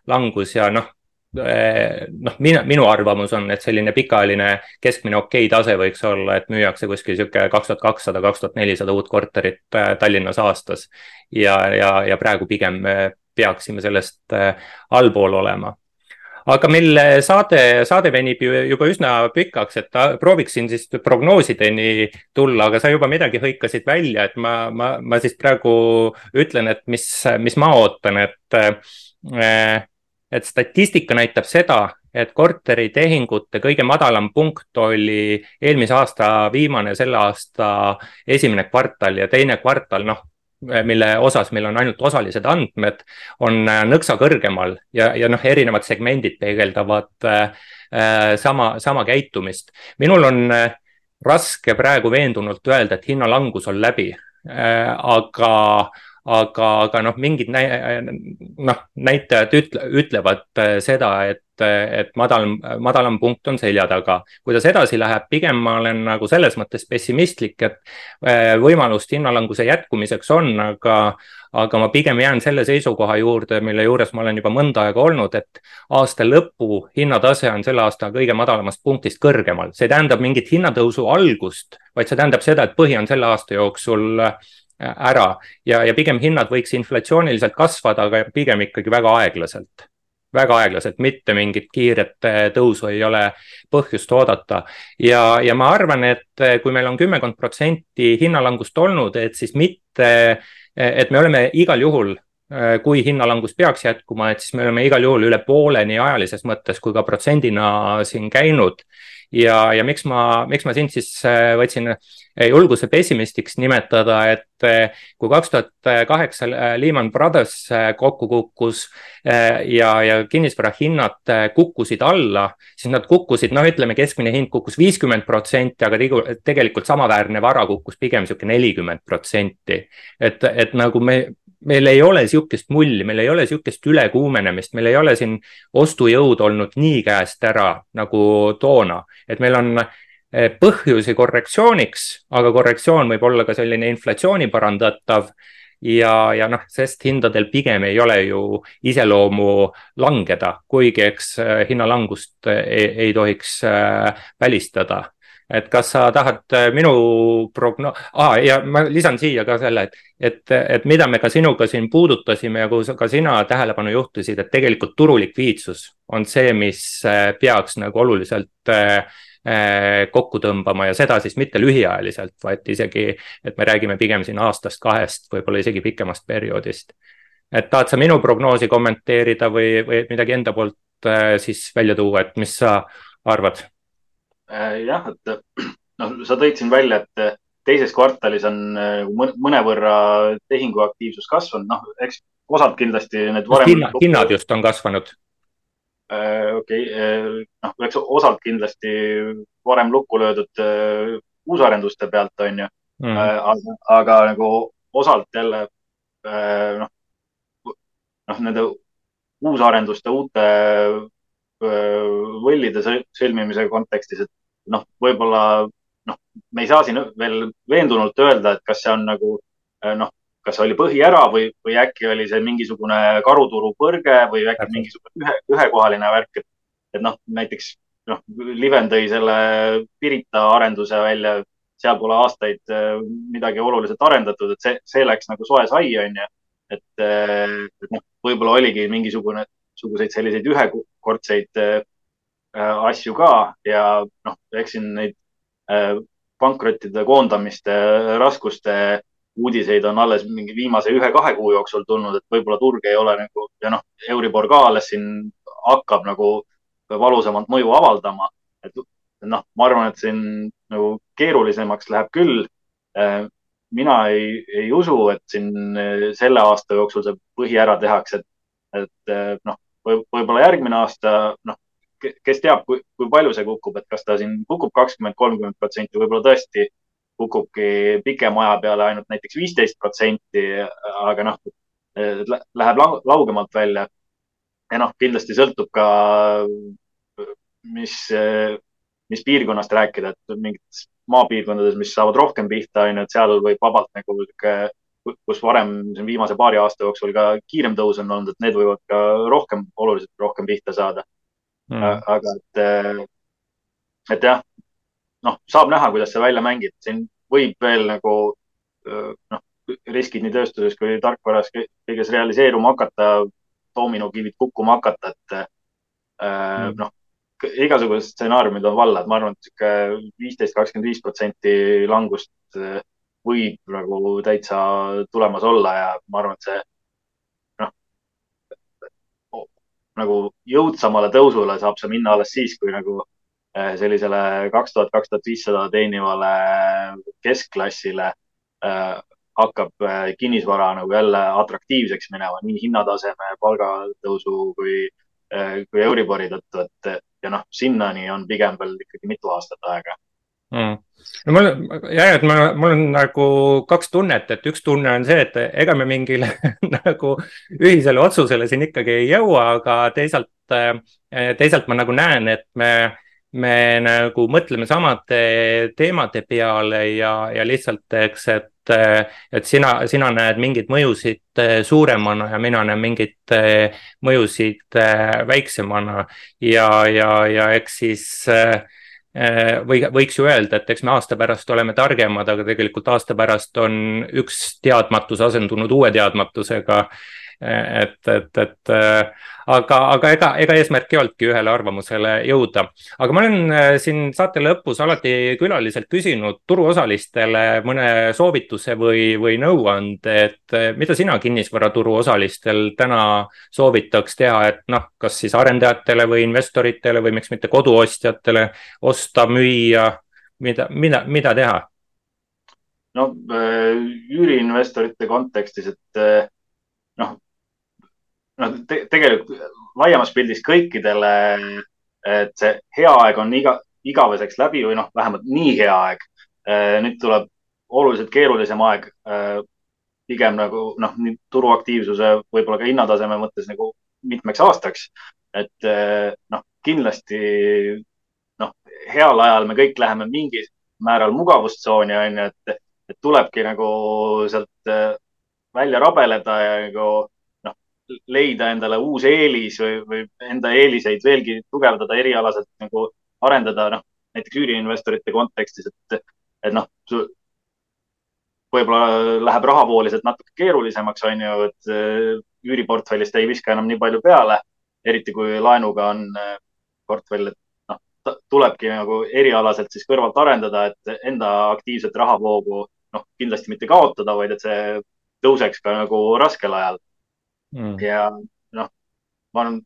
langus ja noh, noh, mina, minu arvamus on, et selline pikaajaline keskmine okei tase võiks olla, et müüakse kuskil sihuke kaks tuhat kakssada, kaks tuhat nelisada uut korterit Tallinnas aastas. ja, ja, ja praegu pigem peaksime sellest allpool olema aga meil saade, saade venib juba üsna pikaks, et prooviksin siis prognoosideni tulla, aga sa juba midagi hõikasid välja, et ma, ma, ma siis praegu ütlen, et mis, mis ma ootan, et äh, et statistika näitab seda, et korteritehingute kõige madalam punkt oli eelmise aasta viimane, selle aasta esimene kvartal ja teine kvartal, noh, mille osas meil on ainult osalised andmed, on äh, nõksa kõrgemal ja, ja noh, erinevad segmendid peegeldavad äh, sama, sama käitumist. minul on raske praegu veendunult öelda, et hinnalangus on läbi äh,, aga aga, aga noh, mingid noh, näitajad ütle, ütlevad äh, seda, et, et madal, madalam punkt on selja taga. kuidas edasi läheb, pigem ma olen nagu selles mõttes pessimistlik, et äh, võimalust hinnalanguse jätkumiseks on, aga, aga ma pigem jään selle seisukoha juurde, mille juures ma olen juba mõnda aega olnud, et aasta lõpu hinnatase on selle aasta kõige madalamast punktist kõrgemal. see tähendab mingit hinnatõusu algust, vaid see tähendab seda, et põhi on selle aasta jooksul äh, ära ja, ja pigem hinnad võiks inflatsiooniliselt kasvada, aga pigem ikkagi väga aeglaselt väga aeglaselt, mitte mingit kiiret äh, tõusu ei ole põhjust oodata. ja, ja ma arvan, et äh, kui meil on kümmekond protsenti hinnalangust olnud, et siis mitte, äh, et me oleme igal juhul kui hinnalangus peaks jätkuma, et siis me oleme igal juhul üle poole nii ajalises mõttes kui ka protsendina siin käinud ja, ja miks ma, miks ma sind siis äh, võtsin äh, julguse pessimistiks nimetada, et äh, kui kaks tuhat kaheksa Lehman Brothers kokku kukkus ja, ja kinnisvara hinnad kukkusid alla, siis nad kukkusid, noh, ütleme keskmine hind kukkus viiskümmend protsenti, aga tegelikult samaväärne vara kukkus pigem sihuke nelikümmend protsenti. et, et nagu me, meil ei ole sihukest mulli, meil ei ole sihukest ülekuumenemist, meil ei ole siin ostujõud olnud nii käest ära nagu toona, et meil on eh, põhjusi korrektsiooniks, aga korrektsioon võib olla ka selline inflatsiooni parandatav ja, ja noh, sest hindadel pigem ei ole ju iseloomu langeda, kuigi eks eh, hinnalangust ei, ei tohiks eh, välistada et kas sa tahad äh, minu progno- ah,, ja ma lisan siia ka selle, et, et, et mida me ka sinuga siin puudutasime ja kuhu ka sina tähelepanu juhtisid, et tegelikult turu likviidsus on see, mis äh, peaks nagu oluliselt äh, kokku tõmbama ja seda siis mitte lühiajaliselt, vaid isegi, et me räägime pigem siin aastast-kahest, võib-olla isegi pikemast perioodist. et tahad sa minu prognoosi kommenteerida või, või midagi enda poolt siis välja tuua, et mis sa arvad?
Äh, jah, et noh, sa tõid siin välja, et äh, teises kvartalis on äh, mõnevõrra tehinguaktiivsus kasvanud, noh, eks osalt kindlasti need
varem. hinnad, hinnad just on kasvanud.
okei, noh, eks osalt kindlasti varem lukku löödud uusarenduste pealt on ju mm.. aga, aga nagu osalt jälle noh, noh, nende uusarenduste uute võllide sõlmimise kontekstis, et noh, võib-olla noh, me ei saa siin veel veendunult öelda, et kas see on nagu eh, noh, kas oli põhi ära või, või äkki oli see mingisugune karuturu põrge või äkki mingisugune ühe, ühekohaline värk, et, et noh, näiteks noh, Liven tõi selle Pirita arenduse välja, seal pole aastaid eh, midagi oluliselt arendatud, et see, see läks nagu soe sai, onju. et, eh, et noh, võib-olla oligi mingisugune, suguseid selliseid ühekordseid Äh, asju ka ja noh, eks siin neid äh, pankrottide, koondamiste, raskuste uudiseid on alles mingi viimase ühe-kahe kuu jooksul tulnud, et võib-olla turg ei ole nagu ja noh, Euribor ka alles siin hakkab nagu valusamat mõju avaldama. et noh, ma arvan, et siin nagu keerulisemaks läheb küll. Äh, mina ei, ei usu, et siin selle aasta jooksul see põhi ära tehakse, et, et noh, võib-olla järgmine aasta, noh, kes teab, kui, kui palju see kukub, et kas ta siin kukub kakskümmend, kolmkümmend protsenti, võib-olla tõesti kukubki pikema aja peale ainult näiteks viisteist protsenti, aga noh, läheb laugemalt välja. ja noh, kindlasti sõltub ka, mis, mis piirkonnast rääkida, et mingites maapiirkondades, mis saavad rohkem pihta, on ju, et seal võib vabalt nagu kus varem viimase paari aasta jooksul ka kiirem tõus on olnud, et need võivad ka rohkem, oluliselt rohkem pihta saada mm.. aga et, et jah, noh, saab näha, kuidas see välja mängib, siin võib veel nagu noh, riskid nii tööstuses kui tarkvaras kõiges realiseeruma hakata, doominokivid kukkuma hakata, et mm. noh, igasugused stsenaariumid on valla, et ma arvan, et sihuke viisteist, kakskümmend viis protsenti langust äh, võib nagu täitsa tulemas olla ja ma arvan, et see noh, nagu jõudsamale tõusule saab see minna alles siis, kui nagu äh, sellisele kaks tuhat, kaks tuhat viissada teenivale keskklassile äh, hakkab kinnisvara nagu jälle atraktiivseks minema nii hinnataseme, palgatõusu kui, kui Euribori tõttu, et ja noh, sinnani on pigem veel ikkagi mitu aastat aega
mm.. no mul, jah, et ma, mul on nagu kaks tunnet, et üks tunne on see, et ega me mingile [laughs] nagu ühisele otsusele siin ikkagi ei jõua, aga teisalt, teisalt ma nagu näen, et me me nagu mõtleme samade teemade peale ja, ja lihtsalt, eks, et et sina, sina näed mingeid mõjusid suuremana ja mina näen mingeid mõjusid väiksemana. Ja, ja, ja eks siis või võiks ju öelda, et eks me aasta pärast oleme targemad, aga tegelikult aasta pärast on üks teadmatus asendunud uue teadmatusega et, et, et äh, aga, aga ega, ega eesmärk ei olnudki ühele arvamusele jõuda. aga ma olen äh, siin saate lõpus alati külaliselt küsinud turuosalistele mõne soovituse või, või nõuande, et äh, mida sina kinnisvaraturu osalistel täna soovitaks teha, et noh, kas siis arendajatele või investoritele või miks mitte koduostjatele osta, müüa, mida, mida, mida teha?
no üüriinvestorite kontekstis, et noh, noh te, tegelikult laiemas pildis kõikidele, et see hea aeg on iga, igaveseks läbi või noh, vähemalt nii hea aeg. Äh, nüüd tuleb oluliselt keerulisem aeg. Äh, pigem nagu noh, turuaktiivsuse, võib-olla ka hinnataseme mõttes nagu mitmeks aastaks. et äh, noh, kindlasti noh, heal ajal me kõik läheme mingil määral mugavustsooni on ju, et, et tulebki nagu sealt välja rabeleda ja nagu leida endale uus eelis või, või enda eeliseid veelgi tugevdada, erialaselt nagu arendada, noh, näiteks üüriinvestorite kontekstis, et, et noh, võib-olla läheb rahavool lihtsalt natuke keerulisemaks, on ju, et äh, üüriportfellist ei viska enam nii palju peale, eriti kui laenuga on äh, portfell, et noh, tulebki nagu erialaselt siis kõrvalt arendada, et enda aktiivset rahavoogu noh, kindlasti mitte kaotada, vaid et see tõuseks ka nagu raskel ajal mm.. ja noh, ma arvan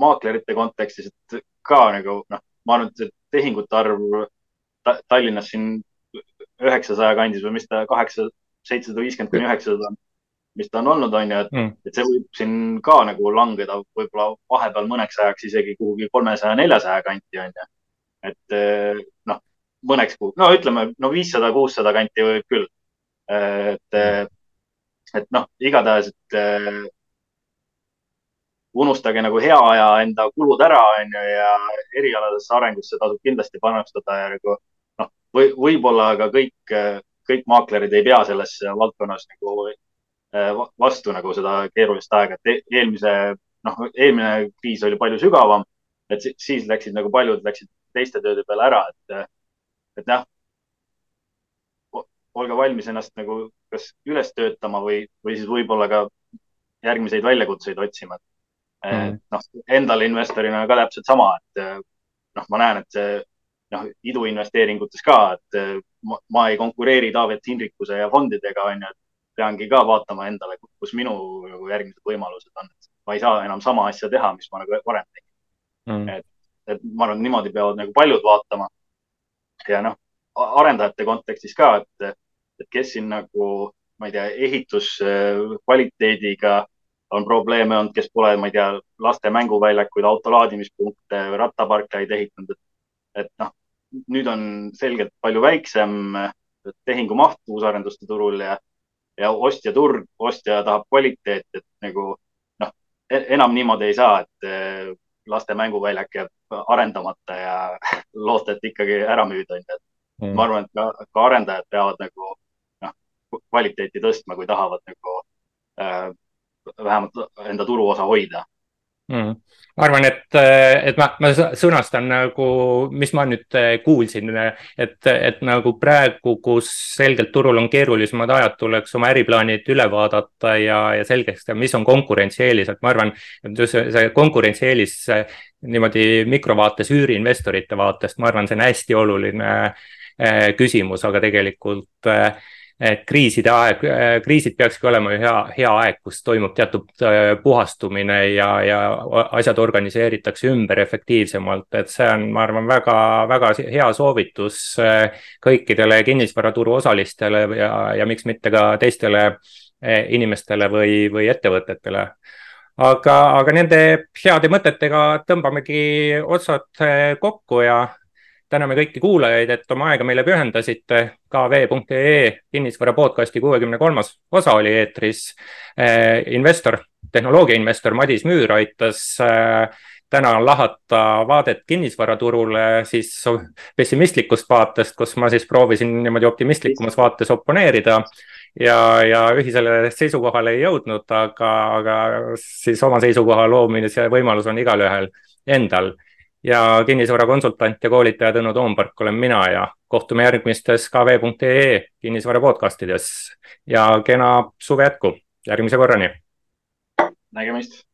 maaklerite kontekstis, et ka nagu noh, ma arvan, et see tehingute arv ta Tallinnas siin üheksasaja kandis või mis ta kaheksa, seitsesada viiskümmend kuni üheksasada, mis ta on olnud, on ju, et mm., et see võib siin ka nagu langeda võib-olla vahepeal mõneks ajaks isegi kuhugi kolmesaja, neljasaja kanti, on ju. et noh, mõneks kuhugi, no ütleme, no viissada, kuussada kanti võib küll. et, et noh, igatahes, et unustage nagu hea aja enda kulud ära, onju, ja erialasesse arengusse tasub kindlasti panustada ja nagu noh, või võib-olla ka kõik, kõik maaklerid ei pea selles valdkonnas nagu eh, vastu nagu seda keerulist aega, et e-, eelmise, noh, eelmine kriis oli palju sügavam, et siis läksid nagu paljud läksid teiste tööde peale ära, et, et jah, olge valmis ennast nagu kas üles töötama või, või siis võib-olla ka järgmiseid väljakutseid otsima mm.. noh, endale investorina ka täpselt sama, et eh, noh, ma näen, et see noh, iduinvesteeringutes ka, et eh, ma, ma ei konkureeri Taavet Hinrikuse ja fondidega, on ju, et peangi ka vaatama endale, kus minu nagu järgmised võimalused on. ma ei saa enam sama asja teha, mis ma nagu varem tegin mm.. et, et ma arvan, niimoodi peavad nagu paljud vaatama. ja noh, arendajate kontekstis ka, et, et kes siin nagu, ma ei tea, ehituskvaliteediga äh, on probleeme olnud, kes pole, ma ei tea, laste mänguväljakuid, autolaadimispunkte või rattaparklaid ehitanud. et noh, nüüd on selgelt palju väiksem tehingu maht uusarenduste turul ja, ja ostja turg, ostja tahab kvaliteeti, et nagu noh, e-, enam niimoodi ei saa, et eh, laste mänguväljak jääb arendamata ja [laughs] loota, et ikkagi ära müüda, onju. mm.. ma arvan, et ka, ka arendajad peavad nagu noh, kvaliteeti tõstma, kui tahavad nagu äh, vähemalt enda turuosa hoida.
Mm.. ma arvan, et, et ma, ma sõnastan nagu, mis ma nüüd kuulsin, et, et nagu praegu, kus selgelt turul on keerulisemad ajad, tuleks oma äriplaanid üle vaadata ja, ja selgeks teha, mis on konkurentsieelis, et ma arvan, et just see konkurentsieelis niimoodi mikrovaates üüriinvestorite vaatest, ma arvan, see on hästi oluline küsimus, aga tegelikult äh, et kriiside aeg, kriisid peakski olema ju hea, hea aeg, kus toimub teatud äh, puhastumine ja, ja asjad organiseeritakse ümber efektiivsemalt, et see on, ma arvan, väga, väga hea soovitus äh, kõikidele kinnisvaraturu osalistele ja, ja miks mitte ka teistele äh, inimestele või, või ettevõtetele. Aga, aga nende heade mõtetega tõmbamegi otsad kokku ja täname kõiki kuulajaid, et oma aega meile pühendasite. kv.ee kinnisvara podcasti kuuekümne kolmas osa oli eetris. Eh, investor, tehnoloogiainvestor Madis Müür aitas eh, täna lahata vaadet kinnisvaraturule siis pessimistlikust vaatest, kus ma siis proovisin niimoodi optimistlikumas vaates oponeerida ja, ja ühisele seisukohale ei jõudnud, aga, aga siis oma seisukoha loomise võimalus on igalühel endal ja kinnisvarakonsultant ja koolitaja Tõnu Toompark olen mina ja kohtume järgmistes kv.ee kinnisvara podcastides ja kena suve jätku, järgmise korrani.
nägemist